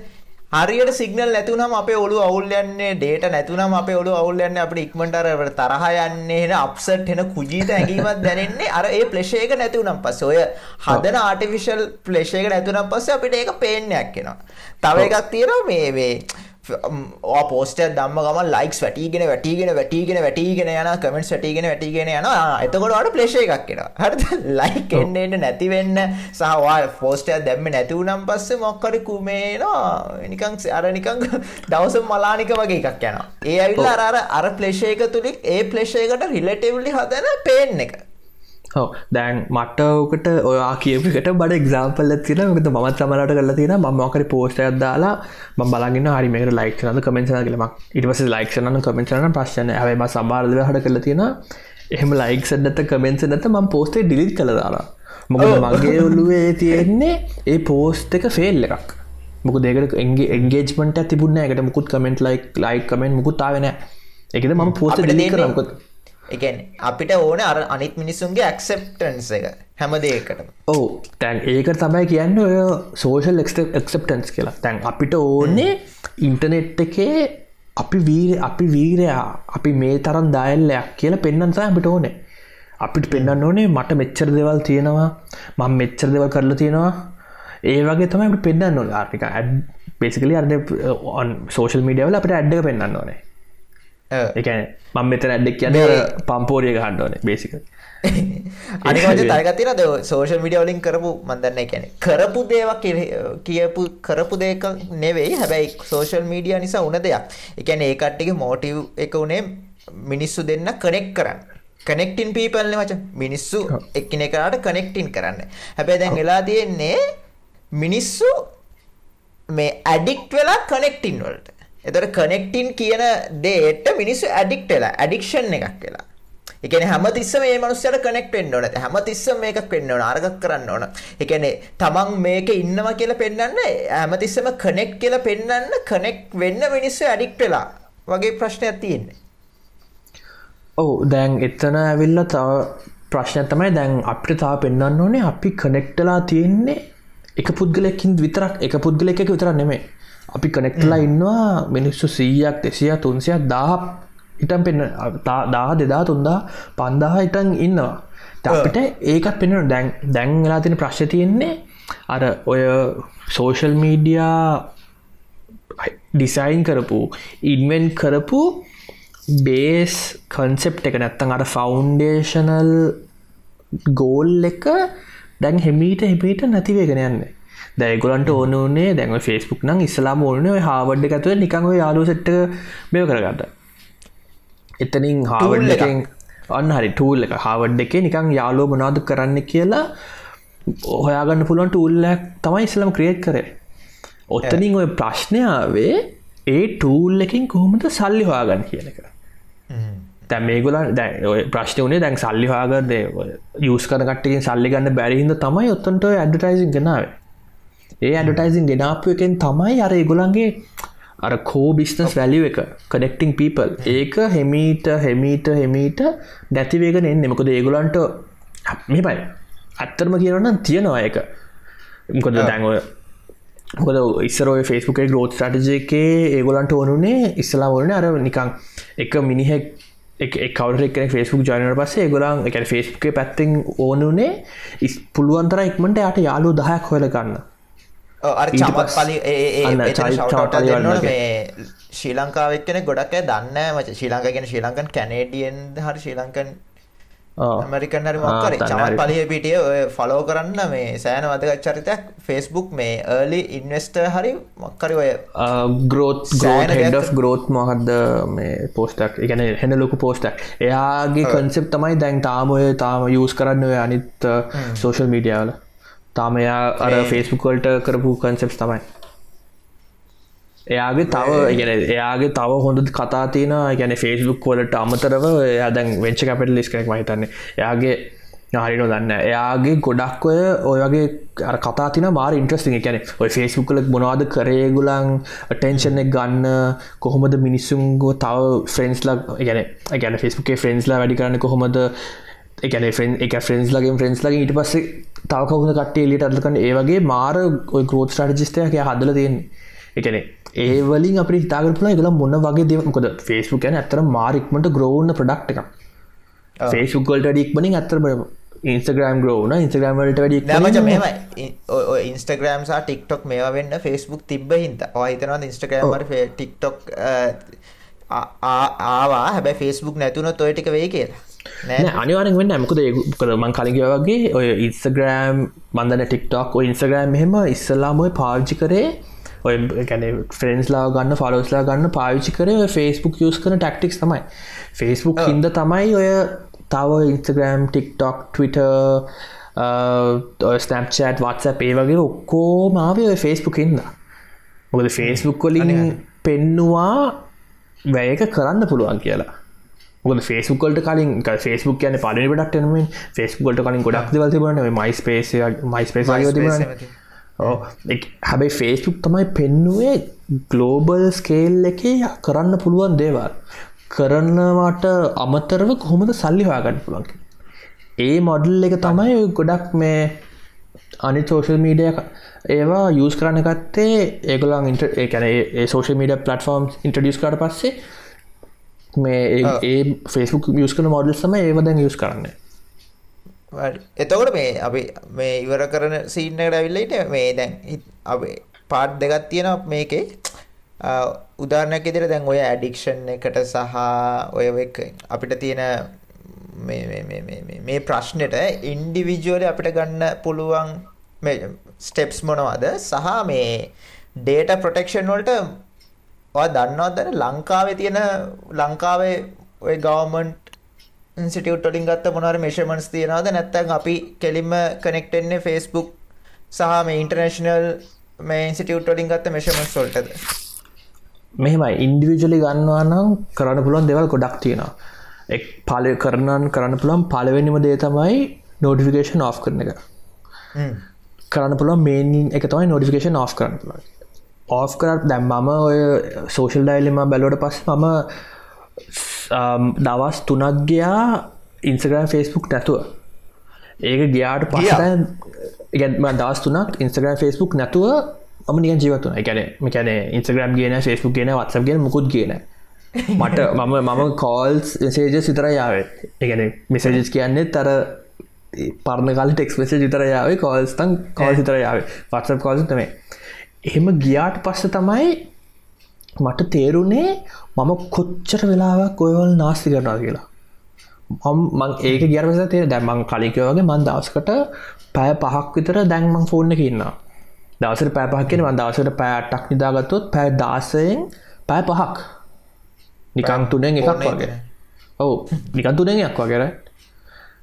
හරියට සිගනල් නැතුනම් අපේ ඔලු අවුල්යන්නේ ඩේට නැතුනම් අපේ ඔලු අවුල්යන්න අපට ඉක්මටරට තරහ යන්නේ එන අප්සට් එන කුජීත ඇඟීමත් දැනෙන්නේ අර ඒ ප්ලේෂයක නැතිවනම් පස්ස. ඔය හදන ආටිවිශල් ප්ලේෂයක නැතුනම් පස්ස අපිට ඒක පේනයක් කෙනවා තව එකක් තියෙනවා මේ වේ Um, පෝස්ට දම්ම ගම ලයික්ස් වැටිගෙන වැටිගෙන වැටිගෙන වැටිගෙන යන කමෙන්ට් වැටිගෙන වැටිගෙන යන එතකොටට ප්ලේෂය එකක් කියෙන හට ලයික් එන්නන්න නැතිවෙන්න සහවා පෝස්ටය දැම්ම නැතිවනම් පස්සේ මොක්කර කුමේනවා. නිකං අර නිකං දවස මලානික වගේ එකක් යන ඒ ඇවිල්ල අර අර ප්ලේෂයක තුළික් ඒ ප්ලේෂයකට රිලටෙවලි හදන පේෙන් එක.
හෝ දැන් මට්ටෝකට ඔයා කියපකට බඩ එක්සාම්පල්ල තින කද මත් සමලට කල තින මක්කරි පෝස්ටයක් දාලා ම බලගන්න හරි මේක ලයික්ෂන කමෙන්සන කියලමක් ඉටවස ලයික්ෂන කමෙන්ටන ප්‍රශ්න ඇම සබාර්ල හට කල තියෙන එහෙම ලයික් සඩත කමෙන්ස නැත ම පෝස්ටේ ඩිලිත් කළ දාලා මොකද මගේ ඔල්ලුවේ තියෙන්නේ ඒ පෝස්ට එක ෆෙල් එකක්. මොක දෙකට එගේ එන්ගේජ්මට තිබුණ එකට මුකුත් කමෙන්ට් ලයික් ලයික් කමෙන්ට මුකුත්තාවෙන එකද ම පෝස්ට ඩලි කරමකොත්
එකන් අපිට ඕන අර අනිත් මිනිසුන්ගේ ඇක්සෙප්ටන්ස් එක හැම දෙයකටම.
ඕ තැන් ඒක තමයි කියන්න ඔය සෝෂල් එක්සප්ටන්ස් කියලා. තැන් අපිට ඕන්නේ ඉන්ටනෙට් එකේ අපි වීර අපි වීරයා අපි මේ තරම් දායල්ලයක් කියලා පෙන්න්නන්සා අපිට ඕනේ. අපිට පෙන්න්න ඕනේ මට මෙච්චර දෙවල් තියෙනවා මං මෙච්චර දෙවල් කරලා තියෙනවා. ඒ වගේ තමයි පෙන්න්න නො ආර්ික ඇඩ් පෙසිකලි අන්න සෝෂල් මීඩියවල අපට ඇඩ්ඩ පෙන්න්න ඕනේ. එක මං මෙතන ඇඩ්ඩක් කියන පම්පෝරිය ගහන්න ඕනේ බේසික
අනිකමච තරගතින ද සෝෂල් මිඩියවලින් කරපු මන්දන්න කැන කරපු දේවක් කියපු කරපු දෙක නෙවෙයි. හැබැයි සෝෂල් මීඩිය නිසා උන දෙයක්. එකැන ඒකට්ටික මෝටව් එක වනේ මිනිස්සු දෙන්න කනෙක් කරන්න. කනෙක්ටින් පීපල්න මච මිනිස්සු එක්කනෙකාට කනෙක්ටින් කරන්න. හැබැයි දැන් වෙලා තියෙන්නේ මිනිස්සු මේ ඇඩික්ට වෙලා කනෙක්ටින් වලට එතට කනෙක්ටින් කියන දේට මිනිස්සු ඇඩික්ට වෙලා ඇඩික්ෂන් එකක් වෙලා. එකන හැමතිස්ස මේ මනුස්සයට කනෙක් පෙන්න්න ඕන. හැමතිස්සම මේක පෙන්න්න ඕන අර්ගක් කරන්න ඕන. එකන තමන් මේක ඉන්නවා කියලා පෙන්න්න හැමතිස්සම කනෙක් කියලා පෙන්න්න කනෙක් වෙන්න මිනිස්සු ඇඩික්ට වෙලා. වගේ ප්‍රශ්නයක් තියෙන්නේ.
ඔවු දැන් එත්තන ඇවිල්ල තව ප්‍රශ්න තමයි දැන් අපිට තා පෙන්න්න ඕනේ අපි කනෙක්ටලා තියෙන්නේ එක පුද්ගලයකින් විතරක් එක පුද්ගල එක විතර නෙමේ අපි කනෙක්ටලා ඉන්නවා මිනිස්සු සීයක් දෙසිය තුන්සියක් දා ඉටම් පෙන්න්න දා දෙදා තුන්දා පන්දාහ ඉටන් ඉන්නවා. අපිට ඒකත් පෙන දැන් දැන්ලා තින ප්‍රශ්්‍ය තියෙන්නේ අර ඔය සෝෂල් මීඩියා ඩිසයින් කරපු ඉන්වෙන් කරපු බේස් කන්සෙප් එක නැත්තන් අට ෆෞන්ඩේෂනල් ගෝල් එක දැන් හෙමීට හිපීට නැතිවේගෙන යන්න දැගොලන්ට ඕනේ දැන් ෆෙස්බුක් නම් ඉස්ලාම ඕන හාවඩ් ඇතුව නිකං යාලු සෙට්ට මෙය කරගන්න එතනින් හාවඩ් එකෙන් අන්න හරි ටූල් එක. හාවඩ් එකේ නිකං යාලෝ මනාද කරන්න කියලා ඔහයාගන්න පුළුවන් ටූල්ලක් තමයි ඉස්ලම ක්‍රියට් කරේ. ඔත්තනින් ඔය ප්‍රශ්නයාවේ ඒ ටූල් එකින් කොහොමද සල්ලි හවාගන්න කියන එක. තැ මේගුලන් දැ ප්‍රශ්න වනේ දැන් සල්ලි හාගද යස් කරකටකින් සල්ලි ගන්න බැරිහිද තමයි ඔත්තන්ට ඇඩටයිසින් ගෙනාව ඒ ඇඩටයිසින් ගෙනාපුයකෙන් තමයි අර ඒගුලන්ගේ අර කෝ බිස්නස් වැලිය එක කනෙක්ටිං පීපල් ඒක හෙමීට හෙමීට හෙමීට නැතිවේගෙන එන්න. මොකද ඒගුලන්ට මේ පයි ඇත්තරම කියනනම් තියෙනවා එක මොකද දැන්ඔය මොකද ඉස්සරෝය ෆෙස්බුකේ ගෝත් ටජයකේ ඒගොලන්ට ඕනුනේ ඉස්සලා වලන අර නිකං එක මිනිහෙක් කවර ෆෙස්බුක් ජයනට පස්සේ ගොලන් එක ෆෙස්බුක පැත්තිෙන් ඕනුනේ. ඉස් පුළුවන්තර ඉක්මට යට යාලු දහයක් හොල ගන්න
ශ්‍රී ලංකාවක්න ගොඩක් දන්න මච. ශ්‍රී ලංකාගෙන ශ්‍රී ලංකන් කැනේඩියන් හරි ශ්‍රී ලංකන් ඇමරිකන් හරි මොක්කර චමත් පලිය පිටිය ඔය ෆලෝ කරන්න මේ සෑන වදගත් චරිතයක්. ෆෙස්බුක් මේ ඒලි ඉන්වස්ට හරි මක්කරි ඔය
ග්‍රෝත් හෙඩ ග්‍රෝත් මොහක්ද මේ පෝස්ටක් එකන හෙන ලොකු පෝස්ටක් එයාගේ කන්සෙප් තමයි දැන් තාම ඔය තාම යස් කරන්න ඔය අනිත් සෝෂල් මීඩියාවල තාම එයා අර ෆෙස්බුකල්ට කරපු කන්සෙප් තමයි. එයාගේ තව ගැන එයාගේ තව හොඳ කතා තියන ගැන ෆේස්බුක් කොලට අමතරව එයාදැන් වෙච්ච කපට ලිස් කෙනෙක් මහිතන්නේ එයාගේ නාරිනෝ දන්න එයාගේ ගොඩක් ඔය ඔයගේ කතා තින මාර ඉන්ට්‍රස්ටිං එකැන ඔය ෆේස්බුක් කලක් මොනවාද කරේගුලන් ටෙන්ෂන් එක ගන්න කොහොමද මිනිස්සුන්ගෝ තව ෆ්‍රෙන්ස්ලා ගැන ගැන ෆෙස්බුකේ ෆ්‍රෙන්ස්ලා වැඩි කරන්න කොහොමද එකන ෆෙන් එක ෆ්‍රෙන්ස් ලගේ ෆ්‍රෙන්ස් ලගේ ඉට පස්සේ තවකවුණ කටේ එලිට අදකන්න ඒවගේ මාර ඔය ග්‍රෝත් ස්ටාටිස්ටයක් හදල තියෙන්නේ. එකන ඒවලින් අපි හිතාගරපුල එකල මොන්න වගේ දෙවකොද ෆේස්බුක් ැන ඇතර මාරික්මට ග්‍රෝන්න ප්‍රඩක්් එක ෆේස්ුකල්ට ඩික්මනින් ඇතර ඉන්ස්ග්‍රම් ග්‍රෝන ඉන්ස්ග්‍රම්වලට වැඩි
නමච මෙම ඉන්ස්ටග්‍රම් සහ ටික්ටොක් මේවා වෙන්න ෆෙස්බුක් තිබ හිත හිතනවා ඉන්ස්ටග්‍රම්ට ටික්ටොක් ආවා. හැබැ ෆෙස්බුක් නැතුන තොය ටික වේ කියලා
අනිවාරෙන් වෙන්න ඇමකද කද මං කලිග වගේ ඔය ඉන්ස්ග්‍රෑම් බන්ධන ටික්ටොක් ඉන්ස්ග්‍රෑම් මෙහෙම ඉස්සල්ලාමොය පාර්ජි කරේ ඔය ගැන ෆ්‍රෙන්ස්ලා ගන්න ෆලෝස්ලා ගන්න පාවිච්චි කරේ ෆෙස්බුක් යස් කන ටක්ටික්ස් තමයි. ෆෙස්බුක් හින්ද තමයි ඔය තව Instagram TikTok Twitter Snapchat WhatsApp ඒ වගේ ඔක්කෝ මාව ඔය ෆෙස්බුක් හින්ද. මොකද ෆෙස්බුක් කොලින් පෙන්නවා වැයක කරන්න පුළුවන් කියලා මොද ෆේස්බුකල්ට කලින් ෆේස්බුක් කියන පලි පටක්ටනම ෆේස්බුකල්ට කලින් ගොඩක් දවල් තිබන මයිස් පේස මයිස් පේස හැබැයි ෆේස්බුක් තමයි පෙන්නුවේ ගලෝබල් ස්කේල් එක කරන්න පුළුවන් දේවල්. කරනවට අමතරව කොහොමද සල්ලි හොයාගන්න පුළුවන් ඒ මොඩල් එක තමයි ගොඩක් මේ අනි සෝෂල් මීඩිය ඒවා යස් කරන්න ගත්තේ ඒගොලන් ඉට ඒකැන ඒ සෝෂල් මීඩ පලටෆෝර්ම් ඉන්ටඩියස් කට පස්සේ මේ ඒ- ෆෙස්බුක් යස් කන මොඩල් සම ඒවදැන් යස් කරන්න.
එතකොට මේ අපි මේ ඉවර කරන සීන්නකට ඇවිල්ලට මේ දැන් අපේ පාට් දෙගත් තියෙන මේකේ. අ, උදාහරණයක් ඉදිර දැන් ඔය ඇඩික්ෂන් එකට සහ ඔය අපිට තියෙන මේ- ප්‍රශ්නෙට ඉන්ඩිවිජුවල අපිට ගන්න පුළුවන් ස්ටෙප්ස් මොනවද? සහ මේ ඩේට ප්‍රොටෙක්ෂන් වලට ඔය දන්නවද ලංකාවේ තියෙන ලංකාවේ ඔය ගවර්මන්ට් ඉන්සිටියුට් වලින් ගත්ත මොනවාරි මෙෂර්මන්ට්ස් තියනවද? නැත්නම් අපි කෙලින්ම කනෙක්ට් වෙන්නේ Facebook සහ මේ ඉන්ටර්නැෂනල් මේ ඉන්සිටියුට් වලින් ගත්ත මෙෂර්මන්ට්ස් වලටද?
මෙහෙමයි. ඉන්ඩිවිජලි ගන්නවා නම් කරන්න පුළුවන් දෙවල් ගොඩක් තියෙනවා. එක් පලය කරනන් කරන්න පුළුවන් පලවෙනිම දේ තමයි නෝටිෆිකේෂන් ඔෆ් කරන එක. කරන්න පුළුවන් මේන් එක තමයි නොටිෆිකේෂන් ඔෆ් කරන්න පුළුවන් ඔෆ් කරත් දැම් මම ඔය සෝෂල් ඩයිලිම බැලුවට පස් මම දවස් තුනක් ගයා ඉන්සග්‍රම් ෆෙස්බුක් නැතුව. ඒක ගියාට පස ගැම දස් තුනක් ඉන්ස්ග්‍රම් ෆෙස්බුක් නැතුව ම නිය ජීවතුන එකැන මෙකැන ඉන්ස්ග්‍රම් ගෙන ෆෙස්බුක් ගෙන වත්සක් ගෙන මුකුත් කියන මට මම මම කෝල්ස් සේජ සිතර යාවේ එකන මෙසජස් කියන්නේ තර පරණ කාල ටෙක්ස් මෙස විතර යාවේ කෝල්ස්තන් කෝල් සිතර යාවේ වත්සප් කෝල්ස් තමේ එහෙම ගියාට පස්ස තමයි මට තේරුණේ මම කොච්චර වෙලාවක් ඔයවල් නාස්ති කරනවා කියලා. මං ඒක ගියරපස තේ දැමං කලිකවගේ මන් දවස්කට පැය පහක් විතර දැන්මං ෆෝර්න කියන්නවා දවසට පෑ පහක් කියෙන දවසට පෑටක් නිදාගත්තොත් පැය දාසයෙන් පැය පහක්. නිකං තුනෙන් එකක් වගේ. ඔවු නිකන් තුනෙන් එකක් වගේර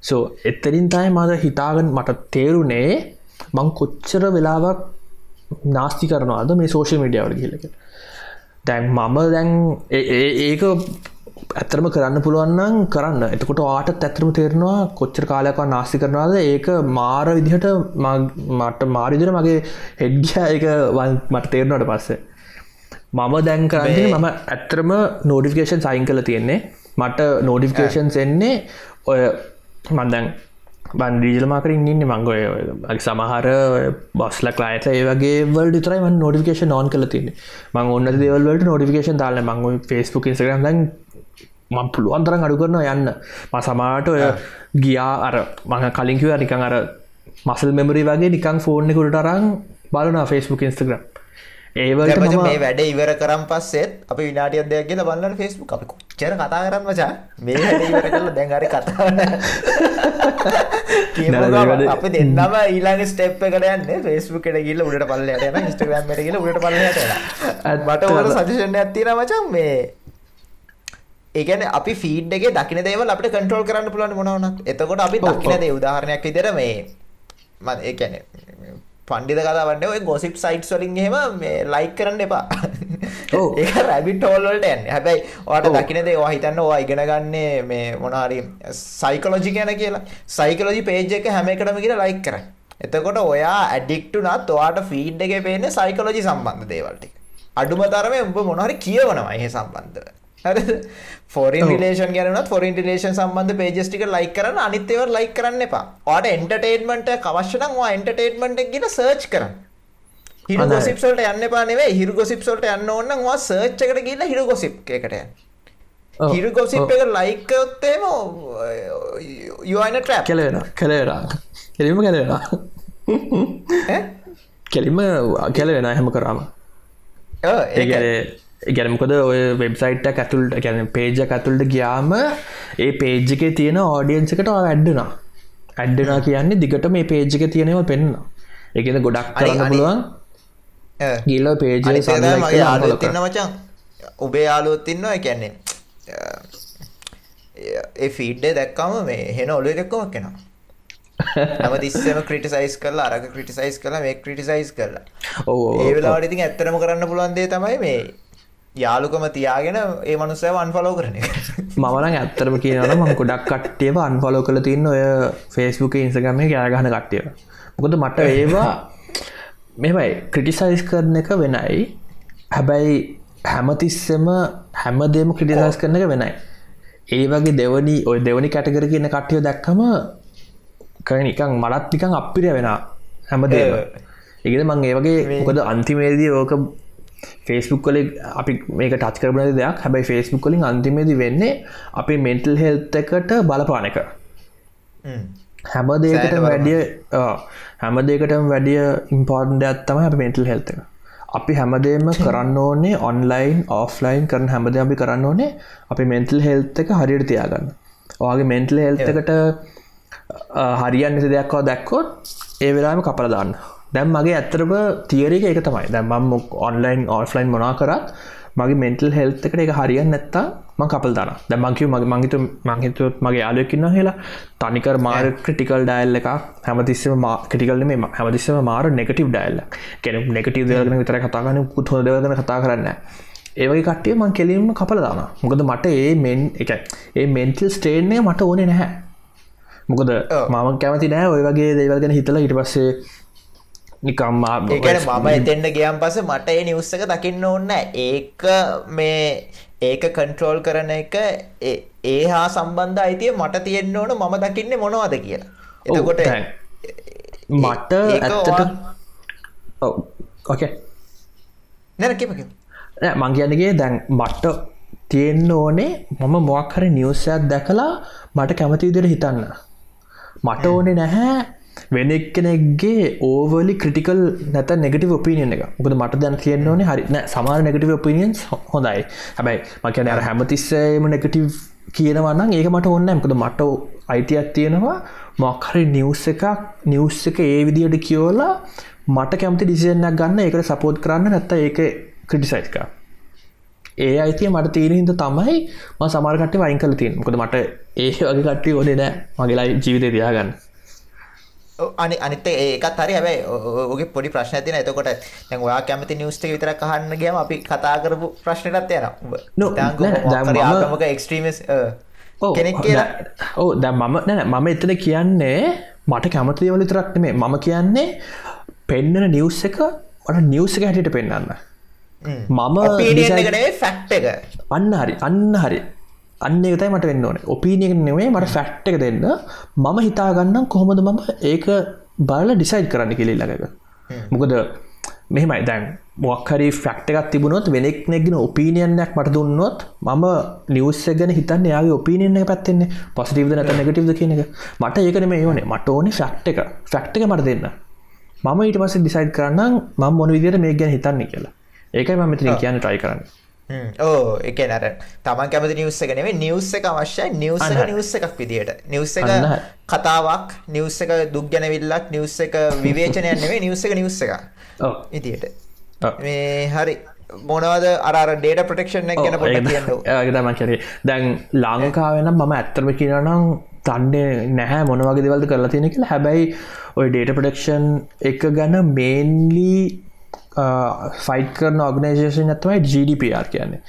සෝ එත්තරින් තයි මද හිතාගන් මට තේරුණේ මං කොච්චර වෙලාවක් නාස්ති කරනවාද මේ සෝෂල් මිඩියාවට කියලක දැන් මම දැන් ඒක ඇතරම කරන්න පුළුවන්නම් කරන්න. එතකොට ආට ඇතරම තේරෙනවා කොච්චර කාලයක නාස්ති කරනවාද? ඒක මාර විදිහට මට මාරිදිර මගේ හෙඩ්ගිය එක මට තේරනට පස්සේ. මම දැන් කරන්නේ මම ඇත්තරම නෝඩිෆිකේෂන් සයින් කල තියෙන්නේ. මට නෝඩිෆිකේෂන්ස් එන්නේ ඔය මන්දැන් බන්ඩීජල මාකරින් ඉන්න මංගොය සමහර බස්ල ලායත ඒවගේ වල් තරයි නොටිකේෂන් නෝන් කල තින්නේ මං ඔන්න දෙවල්වලට නොටිකේෂන් දාල මංග ෆස්බුක් ඉස්ගරම් දැන් මං පුළුවන්තරන් අඩු කරන යන්න. ම සමාට ඔය ගියා අර මඟ කලින්කිව නිකං අර මසල් මෙමරි වගේ නිකං ෆෝර්න කුට අරං බලන ෆස්බුක් ඉස්ටග්‍රම් ඒවලට
දැන් මචං
මම
මේ වැඩ ඉවර කරන් පස්සෙත් අපි විනාඩියක් දෙකක් ගිහලා බලන්න Facebook අපි කොච්චර කතා කරන් මචං මේ ඉවර කරලා දැන් හරි කතා අපි දෙන්නම ඊළඟ ස්ටෙප් එකට යන්නේ. Facebook එකට ගිහලා උඩට පල්ලෙහාට යනවා Instagram එකට ගිහලා උඩට පල්ලෙහාට යනවා. මට ඔයාලට සජෙෂන් එකක් තියෙනවා මචං මේ ඒ කියන්නේ අපි ෆීඩ් එකේ දකින්න දේවල් අපිට කන්ට්‍රෝල් කරන්න පුළුවන් මොනවා වුණත්. එතකොට අපි දකින්න. දේ උදාහරණයක් විදිහට මේ මම ඒ කියන්නේ පණ්ඩිත කතාවන්නේ ඔය ගොසිප් සයිට්ස් වලින් එහෙම මේ ලයික් කරන්න එපා. රැබිට් හෝල් වලට යන්නේ. හැබැයි ඔයාලට
ඔව්.
දකින්න දේ ඔයා හිතන්න ඔයා ඉගෙන ගන්නේ මේ මොනවා හරි සයිකොලොජි කියන කියලා. සයිකොලොජි පේජ් එක හැම එකටම ගිහලා ලයික් කරන්න. එතකොට ඔයා ඇඩික්ට් වුණත් ඔයාට ෆීඩ් එකේ පේන්නේ සයිකොලොජි සම්බන්ධ දේවල් ටික. අඩුම තරමේ උඹ මොනවා හරි කියවනවා ඒ සම්බන්ධව. ෆොරින්. රිලේෂන් ගැන වුණත් ෆොරින් රිලේෂන් සම්බන්ධ පේජස් ටික ලයික් කරන්න අනිත් ඒවා ලයික් කරන්න එපා. ඔයාට එන්ටර්ටේන්මන්ට් එක අවශ්‍ය නම් ඔයා එන්ටර්ටේන්මන්ට් එක ගිහලා සර්ච් කරන්න. හිරු
අනේ.
ගොසිප්ස් වලට යන්න නෙවෙයි හිරු ගොසිප්ස් වලට යන්න ඕන නම් ඔයා සර්ච් එකට ගිහලා හිරු ගොසිප් එකට හිරු ගොසිප්
ඔව්.
එක ලයික් කරොත් එහෙම you are in a trap.
කෙලවෙන කෙලවෙලා කෙලිම
ඈ?
කෙලිම කෙලවෙන හැම කරාම
ඒක-
ගැනමකොද ඔය වෙබ්සයිට් ඇතුල්ට ගැන පේජ ඇතුල්ට ගියාම ඒ පේජ් එක තියෙන ඕඩියන්සකට ඇඩ්ඩනා ඇඩ්ඩනා කියන්නේ දිගට මේ පේජ් එක තියෙනව පෙන්න්න එකද ගොඩක් කරන්න පුළුවන්. ගිල්ල පේජ
අනිත් එක තමයි මගේ යාළුවොත් ඉන්න මචං. ඔබේ යාළුවොත් ඉන්නවා අ, ඒ ෆීඩ් එක දැක්කම මේ හෙන ඔළුවේ එක්කමක් එනවා. හැමතිස්සෙම ක්‍රිටිසයිස් කරලා අරක ක්‍රිටිසයිස් කරලා මේක ක්‍රිටිසයිස් කරලා. ඒ වෙලාවට ඉතින් ඇත්තටම කරන්න පුළුවන් දේ තමයි මේ යාළුකම තියාගෙන ඒ මනුස්සයව අන්ෆලෝ කරන.
මමන ඇත්තරම කියනවන ම ගොඩක් කට්ටියව අන්ෆලෝ කළ තින්න ඔය ෆේස්බුක ඉන්සගම ගෑගහන කට්ටිය මොකද මට ඒවා මෙමයි ක්‍රටිසයිස් කරන එක වෙනයි. හැබැයි හැමතිස්සෙම හැමදේම ක්‍රටිසස් කරන එක වෙනයි. ඒ වගේ දෙවනි ඔය දෙවනි කැටකර කියන කට්ටිය දැක්කම කනිකං මලත් නිකං අපිරිය වෙන හැමදේම. එකද මං ඒ වගේ මොකද අන්තිමේදී ඕක ෆේස්බුක් කල අපි මේක ටච් කරන දෙයක්. හැබයි ෆේස්බුක් කලින් අන්තිමේදී වෙන්නේ අපි මෙන්ටල් හෙල්ත එකට බලපාන එක. හැම.
සෑහෙන
වැඩිය හැම දේකටම වැඩිය ඉම්පෝර්න්ඩ ඇත්තම අප මෙන්ටල් හෙල්ත එක. අපි හැමදේම කරන්න ඕනේ ඔන්ලයින් ඔෆ්ලයින් කරන හැමද අපි කරන්න ඕනේ අපි මෙන්ටල් හෙල්ත එක හරියට තියාගන්න. ඔගේ මෙන්ටල් හෙල්තකට හරියන් නිසි දෙයක්වා දැක්කොත් ඒ වෙලාම කපල දාන්න දැම් මගේ ඇත්තරම තියරක එක තමයි. දැම්මම් ඔන්ලයින් ඔෆ්ලයින් මොනා කරත් මගේ මෙන්ටල් හෙල්ත එකට එක හරියන් නැත්තා ම කපල් දාන දැමංකිව මගේ මංහිතු මංහිතුත් මගේ යාලයකින්න කියලා. තනිකර මාර ක්‍රටිකල් ඩයිල් එක හැමතිස්සම ක්‍රටිකල් මේ හැමතිස්සම මාර නෙගටව ඩයිල්ල කෙන නෙගටව දගන විතර කතාගන පුත් හො දවදන කතා කරන්න ඒවගේ කට්ටිය මං කෙලින්ම කපල දාන මොකද මට ඒ මෙන් එක ඒ මෙන්ටල් ස්ටේන්නේ මට ඕනේ නැහැ. මොකද මම කැමති නෑ ඔය වගේ දේවල්ගෙන හිතලා හිට පස්සේ නිකම්මා
ඒකන මම එතෙන්ට ගියම් පස මට ඒ නිවස්සක දකින්න ඕන්න ඒක මේ ඒක කන්ට්‍රෝල් කරන එක ඒ හා සම්බන්ධ අයිතිය මට තියෙන්න්න ඕන මම දකින්න මොනවද කියලා. එතකොට
මට ඕකේ
නැරකිපක
මං කියන්නගේ දැන් මට්ට තියෙන්න්න ඕනේ මම මොක්හර නිවසයක් දැකලා මට කැමති විදිර හිතන්න. මට ඕනේ නැහැ වෙනෙක් කෙනෙක්ගේ ඕවලි ක්‍රටිකල් නැත නෙගටව ඔපිනියන එක. මොකද මට දැන් කියන්න ඕනේ හරි සමාර නෙගටව ඔපිනියන්ස් හොඳයි. හැබැයි මකන අර හැමතිස්සේම නෙගටව් කියනවන්න ඒක මට ඔන්න මකද මට අයිතියක් තියෙනවා මොක්හරි නිවස් එකක් නිවස් එක ඒ විදියට කියෝලා මට කැමති ඩිසිෂනයක් ගන්න ඒකට සපෝට් කරන්න නැත්ත ඒක ක්‍රටිසයිස්ක ඒ අයිතිය මට තීර හිද තමයි ම සමාර්කට වයින් කල තින් කොද මට ඒ වගේ කට්ටි ොඩ නෑ. මගේලා ජීවිතය තියාගන්න.
අනි අනිත ඒකත් හරි. හැබයි ඔගේ පොඩි ප්‍රශ්න තින එතකොට දැන් ඔයා කැමති නිවස්ට විතර කහන්න ගම අපි කතා කරපු ප්‍රශ්නටත් යන ආගමක එක්ස්ට්‍රීමස් කෙනෙක් කියලා?
ඕ ද මම නැන මම එතන කියන්නේ මට කැමතිවල විතරක් මේ මම කියන්නේ පෙන්නන නිවස් එක මට නිවස් එක හැටියට පෙන්න්න මම
ෆැක්් එක.
අන්න හරි අන්න හරි අන්න එකතයි මට වෙන්න ඕනේ. ඔපීනියක නෙවේ මට ෆැක්් එක දෙන්න. මම හිතාගන්නම් කොහොමද මම ඒක බල ඩිසයිඩ් කරන්න කෙලෙල්ලක මොකද මෙහෙමයි. දැන් මොක්හරි ෆක්ට එකක් තිබුණොත් වෙනෙක් නැගෙන ඔපීනියන්යක් මට දුන්නොත් මම නිවස් ගැන හිතන්න යාගේ ඔපීනියන පැත්තෙන්නේ. පොසිටිවද නැත නැගටව කියන එක. මට ඒකන මේ ඕනේ. මට ඕනේ ෆක්් එක. ෆක්් එක මට දෙන්න. මම ඊට පස ඩිසයිඩ් කරන්න ම මොන විදිර මේ ගැන හිතන්නේ කියලා. ඒකයි ම මෙතන කියන්න ටයි කරන්න
ඕ එක නර තමන් කැමති නිවස්ස එක නෙවේ නිවස්ස එක අවශ්‍යයි නිවස නිවස්ස එකක් විදිට නිවස්ස එක කතාවක් නිවස්ස එක දුක් ගැනවිල්ලක් නිවස්ස එක විවේචනය නෙවේ නිවස්ස එක නිවස්ස එක ඉතියට මේ හරි. මොනවද අර ඩේට ප්‍රටෙක්ෂන් ගැන පොට
තම කරේ දැන් ලාංකාවෙනම් මම ඇත්තරම කියනම් තන්නේ නැහැ මොනවගේ දෙවල්ද කරලා තියෙන කියලා. හැබැයි ඔය ඩේට ප්‍රඩක්ෂන් එක ගැන මේන්ලී ෆයිට් කරන ඔගනේෂන් ඇතමයි GDPR කියන්නේ.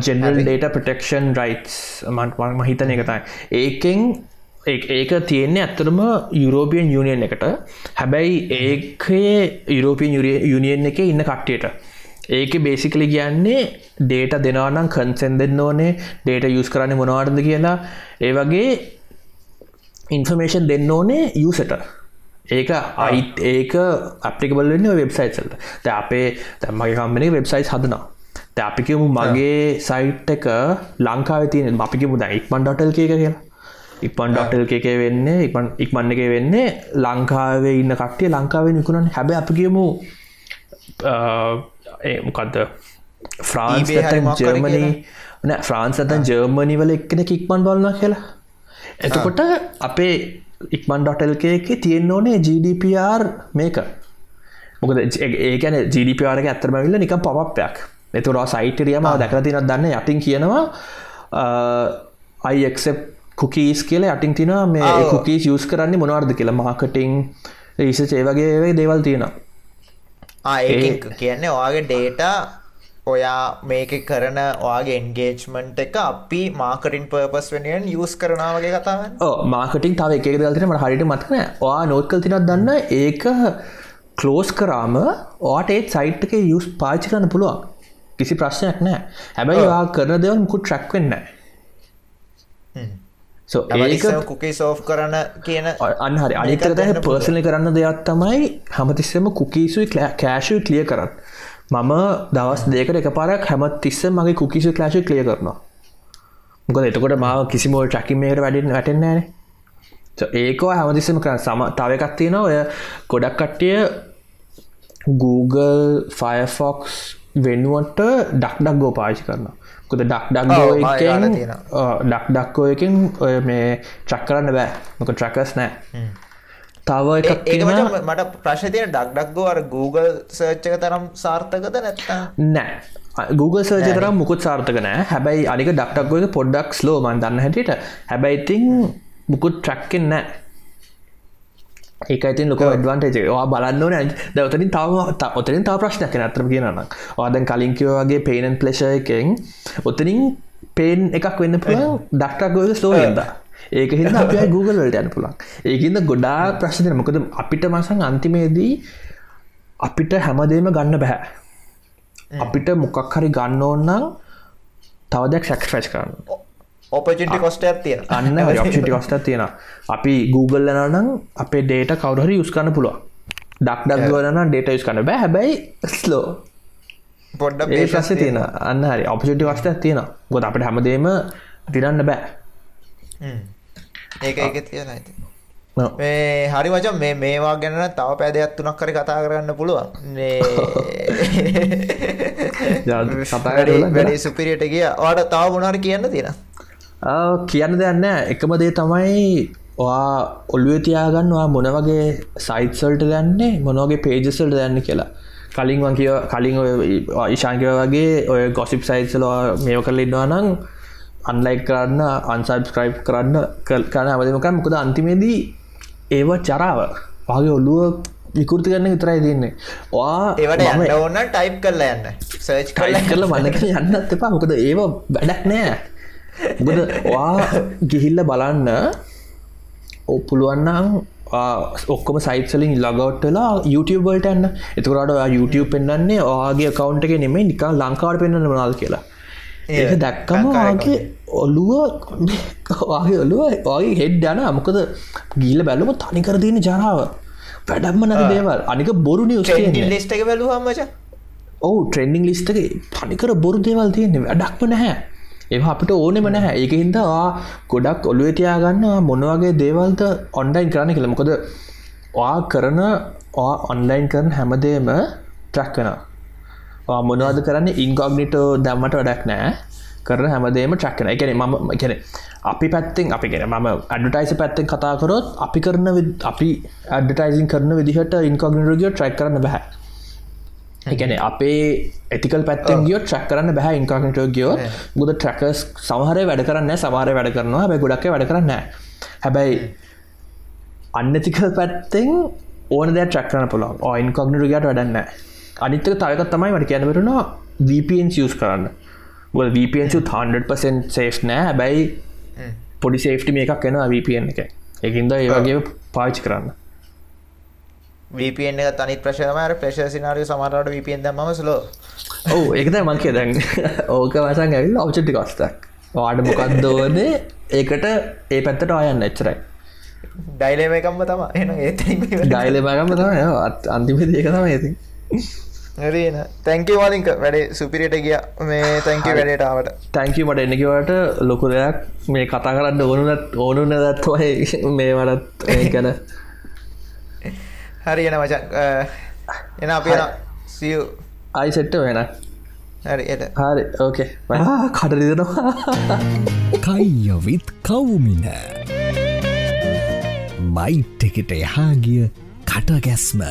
ජෙනල් ඩේට ප්‍රටෙක්ෂන් රයිටස් මන්ම හිතන එකතයි ඒකෙන් ඒක තියෙන්නේ ඇත්තරම යුරෝපියන් යුනියන් එකට. හැබැයි ඒකයේ යුරෝපියන් යුනියන් එක ඉන්න කට්ටියට. ඒක බේසිකලි කියන්නේ ඩේට දෙනවනම් කන්සෙන් දෙන්න ඕනේ ඩේට යුස් කරන්න මොනවාර්ද කියලා. ඒ වගේ ඉන්ෆර්මේෂන් දෙන්න ඕනේ යුසට ඒක අයිත් ඒක අපිකබල් වෙන්න වෙබ්සයිට්සල්ට ද අපේ තැම්මගේ කම්මනේ වෙබ්සයිස් හදනවා. ද අපිකමු මගේ සයිට් එක ලංකාව තියන අපිකමු ද ඉක්මන් ඩොටල් එක කියලා. ඉක්මන් ඩොටල් එක වෙන්නේ ඉක්මන් ඉක්මන්න එක වෙන්නේ ලංකාවේ ඉන්න කට්ටිය ලංකාවේ නිකුණන් හැබ අපිකමු මොකක්ද ෆ්‍රාන්ස් ජර්මනී ෆ්‍රාන්ස් අතන් ජර්මනි වල එක්කෙන ඉක්මන් බලන්න කියලා. එතකොට අපේ ඉක්මන් ඩොටල්ක එක තියෙන්න්න ඕනේ GDPR මේක. මොකද ඒකන GDPR එක ඇත්තරම විල්ල නිකම් පවප්පයක්. එතුර සයිටරියම දැකර තිනත් දන්න යටින් කියනවා අයික්සප් කුකීස් කියල යටින් තින මේ කුකීස් යස් කරන්නේ මොනවාර්ද කියලා. මාකටිං රීස චේවගේ දේවල් තියෙනවා.
ඒ කියන්නේ ඔයාගේ ඩේටා ඔයා මේක කරන ඔයාගේ එන්ගේජ්මන්ට් එක අපි මාකටින් පර්පස් වෙනියෙන් යස් කරනාවගේ කතාව
මාකටින් තව එක දල්තින මට හරිට මත්කන වා නෝත් කල් තිනත් දන්න? ඒක කලෝස් කරාම ඕට ඒත් සයිට් එක යුස් පාචි කරන්න පුළුවන්. කිසි ප්‍රශ්නයක් නෑ. හැබැයි වා කරන දෙවන් මුකුත් ට්‍රක්වෙන්න සෝ ඒක
කුකේ සෝෆ් කරන කියන
අන්න හරි. අනිතර දැ පර්සනය කරන්න දෙයක් තමයි හමතිස්සම කුකිසුයි කෑශුයි කලිය කරන්න මම දවස් දෙකට එක පාරක් හැමත් තිස්ස මගේ කුකිසු ලාශ කලිය කරනවා. මොකද එතකොට මාව කිසිමෝල් ටැකිමේට වැඩින් වැටෙන්නේන ඒකෝ හැමතිස්සම කර. සම තව එකක් තියෙන ඔය ගොඩක් කට්ටිය Google ෆයෆොක්ස් වෙනුවට ඩක් ඩක් ගෝ පාචි කරනවා. කොද ඩක් ඩක්ගෝකෙන් ඩක් ඩක්කෝ එකින් ඔය මේ ට්‍රක් කරන්න බෑ. මොක ට්‍රකස් නෑ තව එකක්
මට ප්‍රශ්තිය ඩක්ඩක්ගෝ අර Google සර්ච්චක තරම් සාර්ථකද නැත්තා
නෑ. Google සර්ජ තරම් මුකුත් සාර්ථක නෑ. හැබැයි අනික ඩක්ටක්ගෝක පොඩ්ඩක් ස්ලෝ මන් දන්න හැටියට. හැබැයිඉතින් මුකුත් ට්‍රක්කෙන් නෑ. ඒක ඉතින් ලොක ඩවන්ටේජ වා බලන්න න දවතරින් තව ඔතරින් තා ප්‍රශ්නයක් නතරම කියනනම් ආදැන් කලින්කිව වගේ පේනන් පලේෂ එකෙන්. ඔතනින් පේන් එකක් වෙන්න පුළුවන්. ඩක්ටක්ගෝද ස්ලෝයද ඒක හිද අප Google වලට යන පුළන් ඒකන්න ගොඩා ප්‍රශ්නය මොකද අපිට මසන් අන්තිමේදී අපිට හැමදේම ගන්න බැහැ අපිට මොකක් හරි ගන්න ඕන්නම් තවදයක් ශක්ෂ කරන්න.
ඔපචිටි කොස්ටයක් තියෙන
අන්න ඔපචිටි කොස්ට තියෙන අපි Google නම් අපේ ඩේට කවුරහරි යුස්කන්න පුළුව ඩක්ඩක් ගලන ඩේට යුස් කන්න බෑ හැබැයි ස්ලෝ
පොඩ්ඩ
ඒ ප්‍රස්ස තියෙන අන්න හරි ඔපචිටි කොස්ටයක් තියෙන ගොද අපට හැමදේම දිරන්න බෑ
ඒක එක තියෙන ඇති මේ හරි වචන් මේ මේවා ගැන තව පැදයක් තුනක් කරි කතා කරන්න පුළුවන්. වැඩි සුපිරියට කිය වාට තව මොනාර කියන්න තියෙන
කියන්න දෙයන්න එකම දේ තමයි වා ඔල්ුව තියාගන්නවා මොන වගේ සයිත්සල්ට දන්නේ මොනවගේ පේජසල්ට දන්න කියලා. කලින් වන් කිය කලින් ඉශාංකව වගේ ඔය ගොසිප් සයිත්සලවා මේව කරලඉන්නවා නම් අන්ලයික් කරන්න අන්සයිස්ක්‍රයිප් කරන්න කරන අවදමක මොකද අන්තිමේදී ඒව චරාව. වගේ ඔල්ලුව විකෘති කරන්න විතරයි දෙන්නේ වා
ඒවට ඔන්න ටයිප් කරලා යන්න. සර්ච්
කල කරල මන්නක යන්නත් එපා. මොකද ඒව වැඩක් නෑ. වා ගිහිල්ල බලන්න ඔ පුළුවන්නම් ඔක්කොම සයිටලින් ලගවට්ටලා YouTubeබල්ට එන්න එතුරට YouTube පෙන්න්නන්නේ ඔයාගේ කවුන්ට එක නෙමේ නිකා ලංකාවට පෙන්න්න මනාල් කියලා ඒක දැක්කම වාගේ ඔල්ලුව වාගේ ඔලුව වගේ හෙඩ් යන මොකද ගීල බැලුම තනිකර තියෙන ජනාව වැඩම්ම නැති දේවල්. අනික බොරු නිියස්
ලිස්ට එක බැලුවමච
ඔවු ට්‍රෙන්ඩිං ලිස්ටක පනිකර බොරු දේවල් තියෙන්නේ. වැඩක්ම නැහැ. ඒ අපිට ඕනෙම නැහැ. ඒක හින්දා ගොඩක් ඔලුව තියාගන්න. මොනවගේ දේවල්ත ඔන්ඩයින් කරන්න කළමකොද වා කරන ඔන්ලයින් කරන හැමදේම ට්‍රක්කන මොනවද කරන්න? ඉන්ගොග්නිටෝ දැම්මට වැඩක් නෑ කරන හැමදේම ට්‍රක්කන එකන ම එකන අපි පැත්තෙන් අපි ගෙන ම අඩටයිස පැත්තෙන් කතාකරොත් අපි කරන අපි අඩටයිසින් කරන විදිහට ඉන්කොගනිරගිය ට්‍රක් කරන්න බැහැ එකන අපේ ඇතිකල් පැත්තෙන් ගියෝ ට්‍රක් කරන්න බැහ ඉන්කාගනටෝ ගියෝ ගුද ට්‍රකස් සමහර වැඩ කරන්න සමාර වැඩ කරනවා බැ ගොඩක් වැඩ කරන්න හැබැයි අන්නතිකල් පැත්තෙන් ඕන දැ ට්‍රක් කරන පුළොන් ඔයින් කොග්නටගට වැඩන්න අනිත්තක තයකත් තමයි මට කියනවරනවා VPN යස් කරන්න. VPN 100% සේෆ් නෑ. හැබැයි පොඩි සේෆ්ටි මේ එකක් එෙනවා VPN එක. එකින්ද ඒවගේ පාච් කරන්න.
VPN එක තනි ප්‍රශයමර ප්‍රශ සිනාරිය සමරට VPN දම සලෝ
ඔව ඒකත මංකේ දැන් ඕක වසන් ඇවිල් ඔච්චටි කොස්තක් වාඩ මොකක්දෝන ඒකට ඒ පැත්තට අයන්න එච්චරයි.
ඩයිලේම එකම්ම තම එන ඒ
ඩයිලමගම තම අන්තිම ඒක තම ඇති
හරින තැංක වලින්ක වැඩේ සුපිරියට ගිය. මේ තැංක වැඩේටාවට
තැංක මට එන්නකිවට ලොකු දෙයක්. මේ කතා කරන්න ඕනුනත් ඕනුන දත්වයි මේ වලත් ගැන.
හරි එන මචන්. එන අපි සිය
අයි සෙට්ට වෙන.
හරි එට
හරි ඕකේ කටරිදෙනවා
කයියවිත් කවුමින. මයිට් එකට එහා ගිය කටගැස්ම